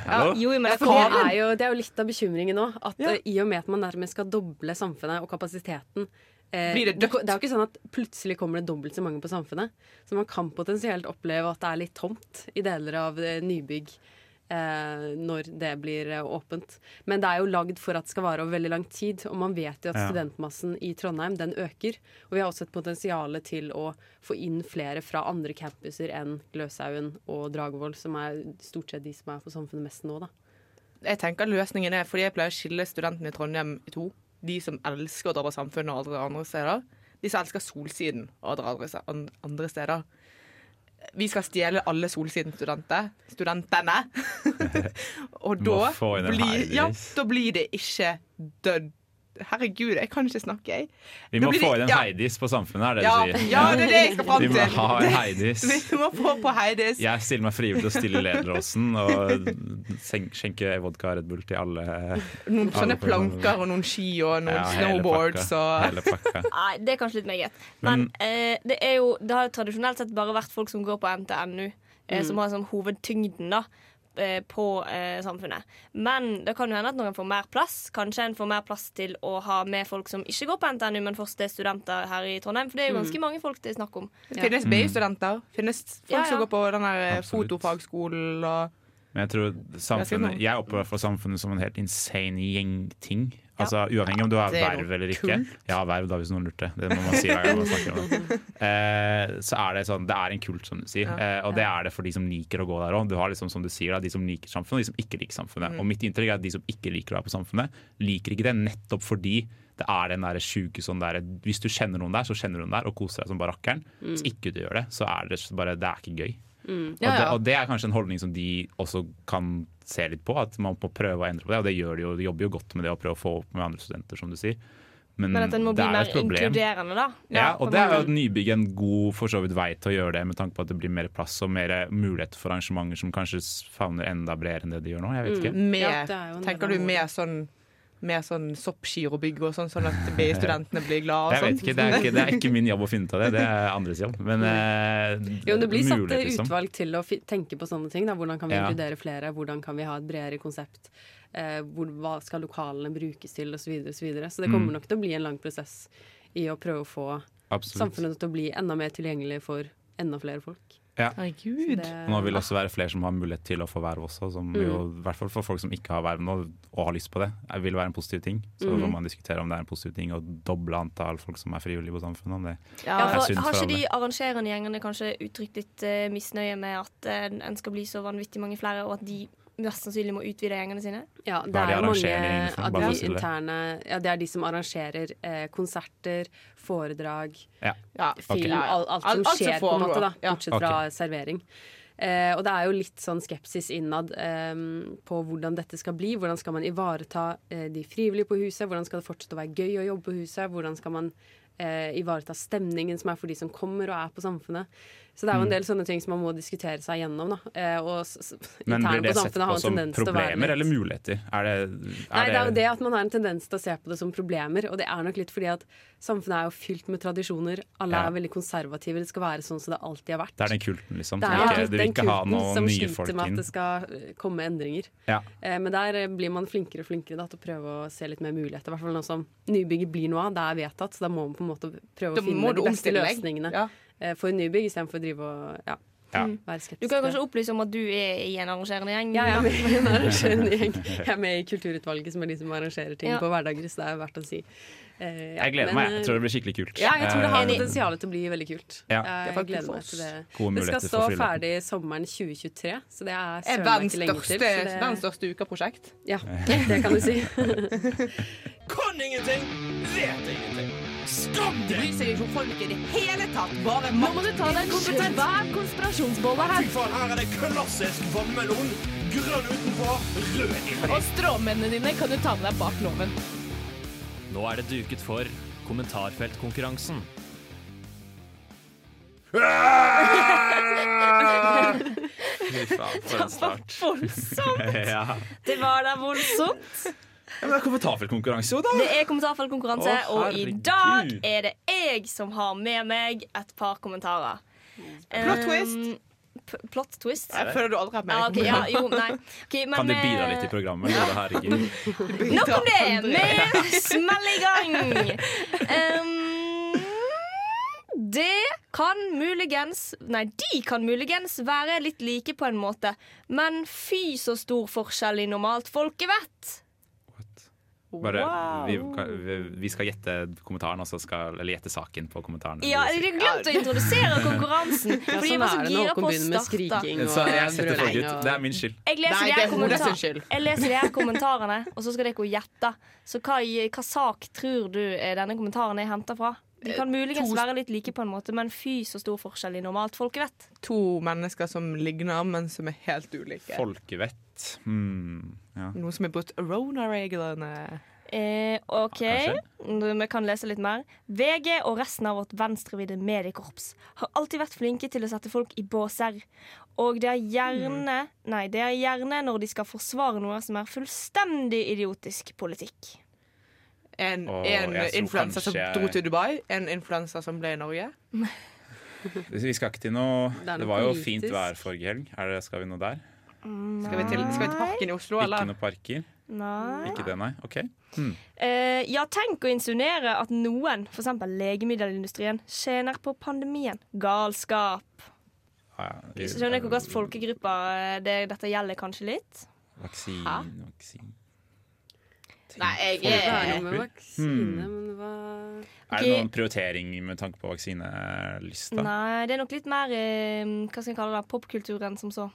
Jo, men det er er, jo, det er jo litt av bekymringen nå. At eh, I og med at man nærmest skal doble samfunnet og kapasiteten eh, Blir det det, det er jo ikke sånn at plutselig kommer det dobbelt så mange på Samfunnet. Så man kan potensielt oppleve at det er litt tomt i deler av eh, nybygg når det blir eh, åpent. Men det er jo lagd for at det skal vare over veldig lang tid. Og man vet jo at studentmassen i Trondheim den øker. Og vi har også et potensial til å få inn flere fra andre campuser enn Gløshaugen og Dragvoll, som er stort sett de som er på Samfunnet mest nå, da. Jeg tenker løsningen er, fordi jeg pleier å skille studentene i Trondheim i to. De som elsker å dra på Samfunnet og dra andre steder. De som elsker Solsiden og dra andre, andre steder. Vi skal stjele alle Solsiden-studenter. Studentene. (laughs) og da blir, ja, da blir det ikke dødd. Herregud, jeg kan ikke snakke, jeg. Vi må få inn en ja. Heidis på Samfunnet, er det Ja, du sier. ja, det er det jeg skal fram Vi må ha en Heidis. (laughs) Vi må få på Heidis. Jeg stiller meg frivillig til å stille lederåsen og skjenke vodka Red Bull til alle. Noen alle sånne planker og noen ski og noen Ja, hele snowboards pakka. og (laughs) Nei, det er kanskje litt meget. Men, Men- eh, det er jo Det har jo tradisjonelt sett bare vært folk som går på NTNU, eh, Mm. som har sånn hovedtyngden da på eh, samfunnet. Men det kan jo hende at noen får mer plass, kanskje en får mer plass til å ha med folk som ikke går på NTNU, men fortsatt er studenter her i Trondheim. For det er jo Mm. ganske mange folk det er snakk om. Det finnes BI-studenter. Finnes folk Ja, ja. som går på den der eh, fotofagskolen og Men jeg tror samfunnet. Jeg opplever for samfunnet som en helt insane gjengting. Altså Uavhengig om du har er verv eller ikke. Ja, verv, da, hvis noen lurte. Det må man si hver gang man snakker om det. (laughs) Eh, så er det sånn Det er en kult, som du sier. Eh, og det er det for de som liker å gå der òg. Du har liksom, som du sier, da, de som liker samfunnet, og de som ikke liker samfunnet. Mm. Og mitt inntrykk er at de som ikke liker å være på samfunnet, liker ikke det nettopp fordi det er den der sjuke sånn der Hvis du kjenner noen der, så kjenner du noen der og koser deg som barakkeren. Hvis ikke du gjør det, så er det bare Det er ikke gøy. Mm. Og, det, og det er kanskje en holdning som de også kan se litt på, at man må prøve å endre på det. Og det gjør de jo, de jobber jo godt med det å prøve å få opp med andre studenter, som du sier. Men, Men at en må bli er mer inkluderende, da. Ja, ja og det er jo nybygg en god for så vidt vei til å gjøre det, med tanke på at det blir mer plass og mer mulighet for arrangementer som kanskje favner enda bredere enn det de gjør nå. Jeg vet ikke. med, Ja, det er jo en Tenker du med sånn med sånn soppgirobygg og sånn, sånn at BI-studentene (laughs) blir glad og Jeg vet sånn? ikke, det er ikke, det er ikke min jobb å finne ut av det, det er andres jobb. Men (laughs) eh, Jo, det blir satt liksom. utvalg til å fi tenke på sånne ting. Da. Hvordan kan vi Ja. inkludere flere? Hvordan kan vi ha et bredere konsept? Eh, hvor, hva skal lokalene brukes til? Og så, videre, og så, videre. så det kommer Mm. nok til å bli en lang prosess i å prøve å få Absolutt. samfunnet til å bli enda mer tilgjengelig for enda flere folk. Ja. Herregud. Det- nå vil det også være flere som har mulighet til å få verv også, som Mm. jo, i hvert fall for folk som ikke har verv nå og har lyst på det, Det vil være en positiv ting. Så mm. må man diskutere om det er en positiv ting å doble antall folk som er frivillige på samfunnet. Om det Ja, er for, har ikke de arrangerende gjengene kanskje uttrykt litt uh, misnøye med at uh, en skal bli så vanvittig mange flere, og at de mest sannsynlig må utvide gjengene sine? Ja, det er de mange av de interne Ja, det er de som arrangerer eh, konserter, foredrag, Ja. Ja, film, ok. Ja, ja. alt, alt som Alt- alt som skjer, på en måte, da, Ja. bortsett fra servering. Eh, og det er jo litt sånn skepsis innad eh, på hvordan dette skal bli. Hvordan skal man ivareta eh, de frivillige på huset? Hvordan skal det fortsette å være gøy å jobbe på huset? Hvordan skal man eh, ivareta stemningen som er for de som kommer og er på Samfunnet? Så det er jo en Mm. del sånne ting som man må diskutere seg gjennom. Da. Eh, og s s Men blir det sett på som tendens til å være problemer eller muligheter? Er det, er Nei, det er jo det at man har en tendens til å se på det som problemer. Og det er nok litt fordi at samfunnet er jo fylt med tradisjoner. Alle Ja. er veldig konservative. Det skal være sånn som det alltid har vært. Det er den kulten, liksom. Det er ikke, vil den ikke ha kulten noen som nye folk sliter med at det skal eh, komme endringer. Ja. Eh, Men der blir man flinkere og flinkere da, til å prøve å se litt mer muligheter. I hvert fall nå som nybygget blir noe av. Det er vedtatt, så da må man på en måte prøve Da å finne de beste løsningene Ja. Eh, for nybygg, istedenfor å drive og ja. Ja. Mm. være skeptisk. Du kan kanskje opplyse om at du er i en arrangerende gjeng? Ja, jeg er med i en (laughs) arrangerende gjeng. Jeg er med i Kulturutvalget, som er de som arrangerer ting Ja. på hverdager. Så det er verdt å si. Uh, ja, Jeg gleder men, meg. Jeg tror det blir skikkelig kult. Ja, jeg tror det har Eh, potensial til å bli veldig kult. Ja. Jeg, er gleder meg til det. Gode Det skal stå ferdig sommeren 2023, så det er Er søren verdens ikke lenge til. største, så det- verdens største ukeprosjekt. Ja, det kan du si. (laughs) (laughs) Kan ingenting, vet ingenting. Skam De bryr seg ikke om folk i det hele tatt. Bare Nå må du ta deg en er konspirasjonsbolle her. Fy faen, her er det klassisk vannmelon. Grønn utenpå, rød inni. Og stråmennene dine kan du ta med deg bak loven. Nå er det duket for kommentarfeltkonkurransen. Fy faen, for en start. Voldsomt! (laughs) ja. Det var da voldsomt. Ja, men det er kommentarfeltkonkurranse, jo da! Det er kommentarfeltkonkurranse, og i dag er det jeg som har med meg et par kommentarer. Plot Um, twist. p- Plot twist? Jeg føler du aldri har hatt Ja, med ok, ja, jo, nei. Ok, men, Kan du bidra eh, litt i programmet? eller? Herregud. (laughs) Nok om det! Vi smeller i gang! Um, det kan muligens Nei, de kan muligens være litt like på en måte, men fy så stor forskjell i normalt folkevett. Bare, vi, vi, vi skal gjette kommentaren, og så skal, eller gjette saken på kommentaren. Ja, jeg har glemt å introdusere konkurransen. (laughs) Ja, Fordi jeg sånn var så gira på å starte. Så jeg setter folk ut. Det er min skyld. Jeg leser, Nei, er kommentar- skyld. jeg leser de her (laughs) kommentarene, og så skal dere gjette. Så hva, hva sak tror du eh, denne kommentaren er henta fra? De kan muligens to- være litt like på en måte, men fy så stor forskjell i normalt folkevett. To mennesker som ligner, men som er helt ulike. Folkevett. Hmm. Ja. Noe som er brutt Rona-reglene. Eh, OK, Kanskje. vi kan lese litt mer. VG og resten av vårt venstrevidde mediekorps har alltid vært flinke til å sette folk i båser. Og det er gjerne Nei, det er gjerne når de skal forsvare noe som er fullstendig idiotisk politikk. En, Åh, en jeg tror som dro til Dubai, en influenser som ble i Norge. Vi skal ikke til noe Det noe Det var jo politisk. fint vær forrige helg. Er det, skal vi noe der? Skal vi til, skal vi til parken i Oslo, Ikke eller? noe parker? Nei. Ikke det, nei? OK. Hmm. Eh, ja, tenk å insinuere at noen, f.eks. legemiddelindustrien, tjener på pandemien. Galskap. Ja, ja, vi- Skjønner du hvor godt folkegrupper eh, det, dette gjelder kanskje litt? Vaksin, Hæ? vaksine. Nei, jeg er noe med Hmm. vaksine, men hva Er det noen prioritering med tanke på vaksinelista? Nei, det er nok litt mer eh, hva skal jeg kalle det, popkulturen som så.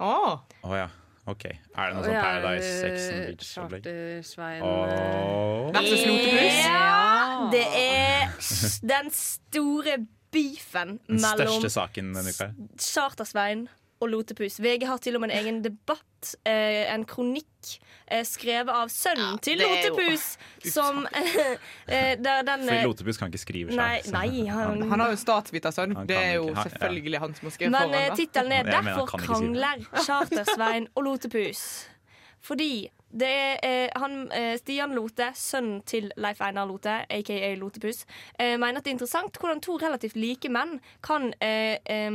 Å Å ja. OK. Er det noe sånn ja, Paradise Sex and eh, Beach-opplegg? Chartersveien Åh. Versus? Ja, det er den store beefen Den største saken denne uka. her. Og Lotepus. VG har til og med en egen debatt, eh, en kronikk, eh, skrevet av sønnen til er jo- Lotepus, som (laughs) eh, Der den For eh, Lotepus kan ikke skrive seg. Nei, nei (laughs) han, Han har jo statsvitersønn. Det er jo ikke. selvfølgelig ja. han som har skrevet Men foran. eh, da. tittelen er 'Derfor krangler (laughs) krangler og Lotepus'. Fordi er eh, han, eh, Stian Lote, sønnen til Leif Einar Lote, aka Lotepus, eh, mener at det er interessant hvordan to relativt like menn kan eh, eh,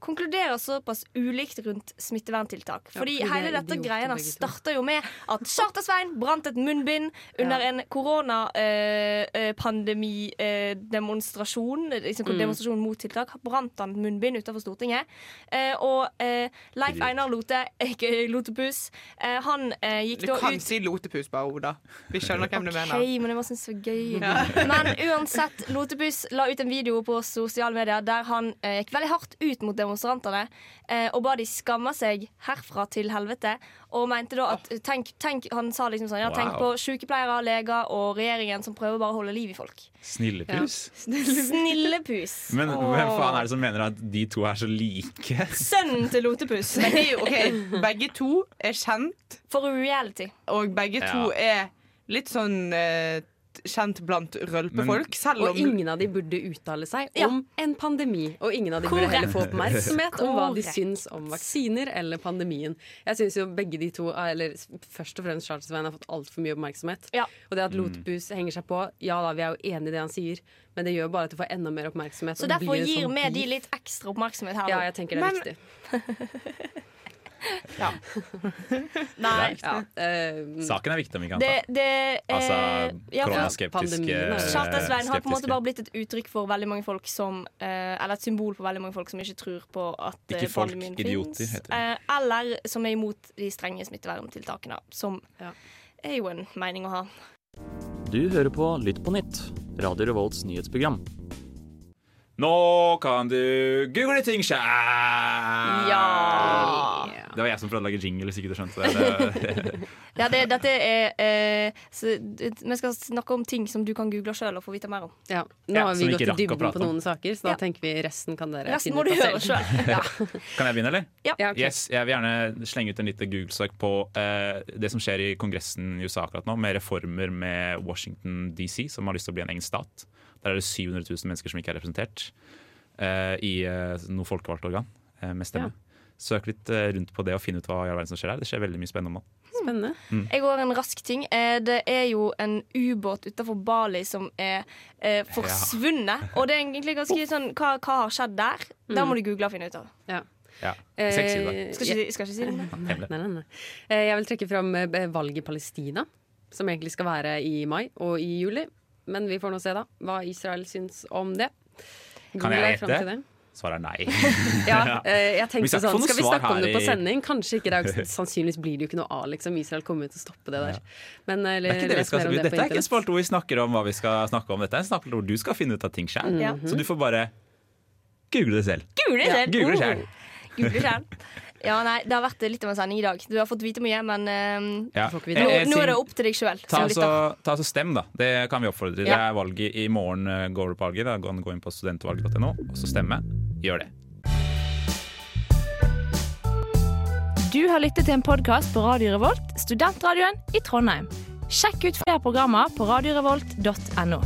konkludere såpass ulikt rundt smitteverntiltak. Ja, Fordi fordi hele dette greiene starta jo med at Chartersvein brant et munnbind under Ja. en koronapandemidemonstrasjon. liksom Mm. Demonstrasjon mot tiltak. Brant han munnbind utenfor Stortinget. Eh, og eh, Leif Einar Lote, aka Lotepus, eh, han eh, gikk da kan ut si lotepus bare, Oda. Vi skjønner hvem du Ok, mener. men det var gøy. Ja. Men uansett, Lotepus la ut en video på sosiale medier der han eh, gikk veldig hardt ut mot demonstrantene eh, og ba de skamme seg herfra til helvete. Og mente da at tenk, tenk, Han sa liksom sånn Ja, tenk på sykepleiere, leger og regjeringen som prøver bare å holde liv i folk. Snillepus? Snillepus. Men hvem faen er det som mener at de to er så like? Sønnen til Lotepus. Men de, okay, Begge to er kjent, For reality. og begge to er litt sånn eh, kjent blant rølpefolk. Selv Og ingen av de burde uttale seg Ja. om en pandemi. Og ingen av de burde heller få oppmerksomhet om hva de syns om vaksiner eller pandemien. Jeg syns jo begge de to, eller først og fremst Charles-Svein, har fått altfor mye oppmerksomhet. Ja. Og det at Lotepus henger seg på, ja da, vi er jo enig i det han sier, men det gjør bare at du får enda mer oppmerksomhet. Så derfor gir vi sånn de litt ekstra oppmerksomhet her. Ja, jeg tenker det er Men- viktig. (laughs) (laughs) Nei. Ja, Uh, Saken er viktig om vi kan Det, ta. det eh, Altså ja, koronaskeptiske Charter-Svein har på en måte bare blitt et uttrykk for veldig mange folk som uh, Eller et symbol for veldig mange folk som ikke tror på at eh, Ikke folk, pandemien idioter, finnes. Eh, eller som er imot de strenge smitteverntiltakene, som er jo en mening å ha. Du hører på Lytt på nytt, Radio Revolts nyhetsprogram. Nå kan du google ting sjæl! Ja. Det var jeg som prøvde å lage jingle, hvis ikke du skjønte det. (laughs) Ja, det, dette er eh, så, Vi skal snakke om ting som du kan google sjøl og få vite mer om. Ja, Nå Ja, har vi gått i dybden på om. noen saker, så da tenker vi resten kan dere Resten finne ut av selv. (laughs) (laughs) Kan jeg begynne, eller? Ja. Ja, ok. Yes, jeg vil gjerne slenge ut en liten Google-søk på eh, det som skjer i Kongressen i USA akkurat nå, med reformer med Washington DC, som har lyst til å bli en egen stat. Der er det 700 000 mennesker som ikke er representert uh, i uh, noe folkevalgt organ uh, med stemme. Søk litt rundt på det og finn ut hva i all verden som skjer der. Det skjer veldig mye spennende nå. Spennende. Mm. Jeg går en rask ting. Det er jo en ubåt utenfor Bali som er eh, forsvunnet. Og det er egentlig ganske sånn Hva, hva har skjedd der? Der må du google og finne ut av. Ja. Ja. Eh. Skal ikke, si- skal ikke si det. (laughs) Nei, nei, nei. Eh, Jeg vil trekke fram valget i Palestina, som egentlig skal være i mai og i juli. Men vi får nå se da hva Israel syns om det. Kan jeg gjette? Svaret er nei. (laughs) Ja, eh, jeg tenkte sånn, Skal vi snakke om det på sending? Kanskje ikke. Det er (laughs) sannsynligvis blir det jo ikke noe av. Liksom. Israel kommer til å stoppe det der. Men, eller, Det er ikke det vi skal, det dette er ikke en spalte hvor vi snakker om hva vi skal snakke om. Dette er en spalte hvor du skal finne ut av ting sjøl. Ja. Så du får bare google det selv. Google det selv. Google det selv. Google selv. (laughs) Ja, nei, Det har vært litt av en sending i dag. Du har fått vite mye, men eh, Ja. nå, Eh, eh, nå er det opp til deg sjøl. Ta ta så Stem, da. Det kan vi oppfordre til. Ja. Det er valget i morgen. eh, Går på valget, da kan du gå inn på studentvalget.no og så stemme. Gjør det. Du har lyttet til en podkast på Radio Revolt, studentradioen i Trondheim. Sjekk ut flere programmer på radiorevolt.no.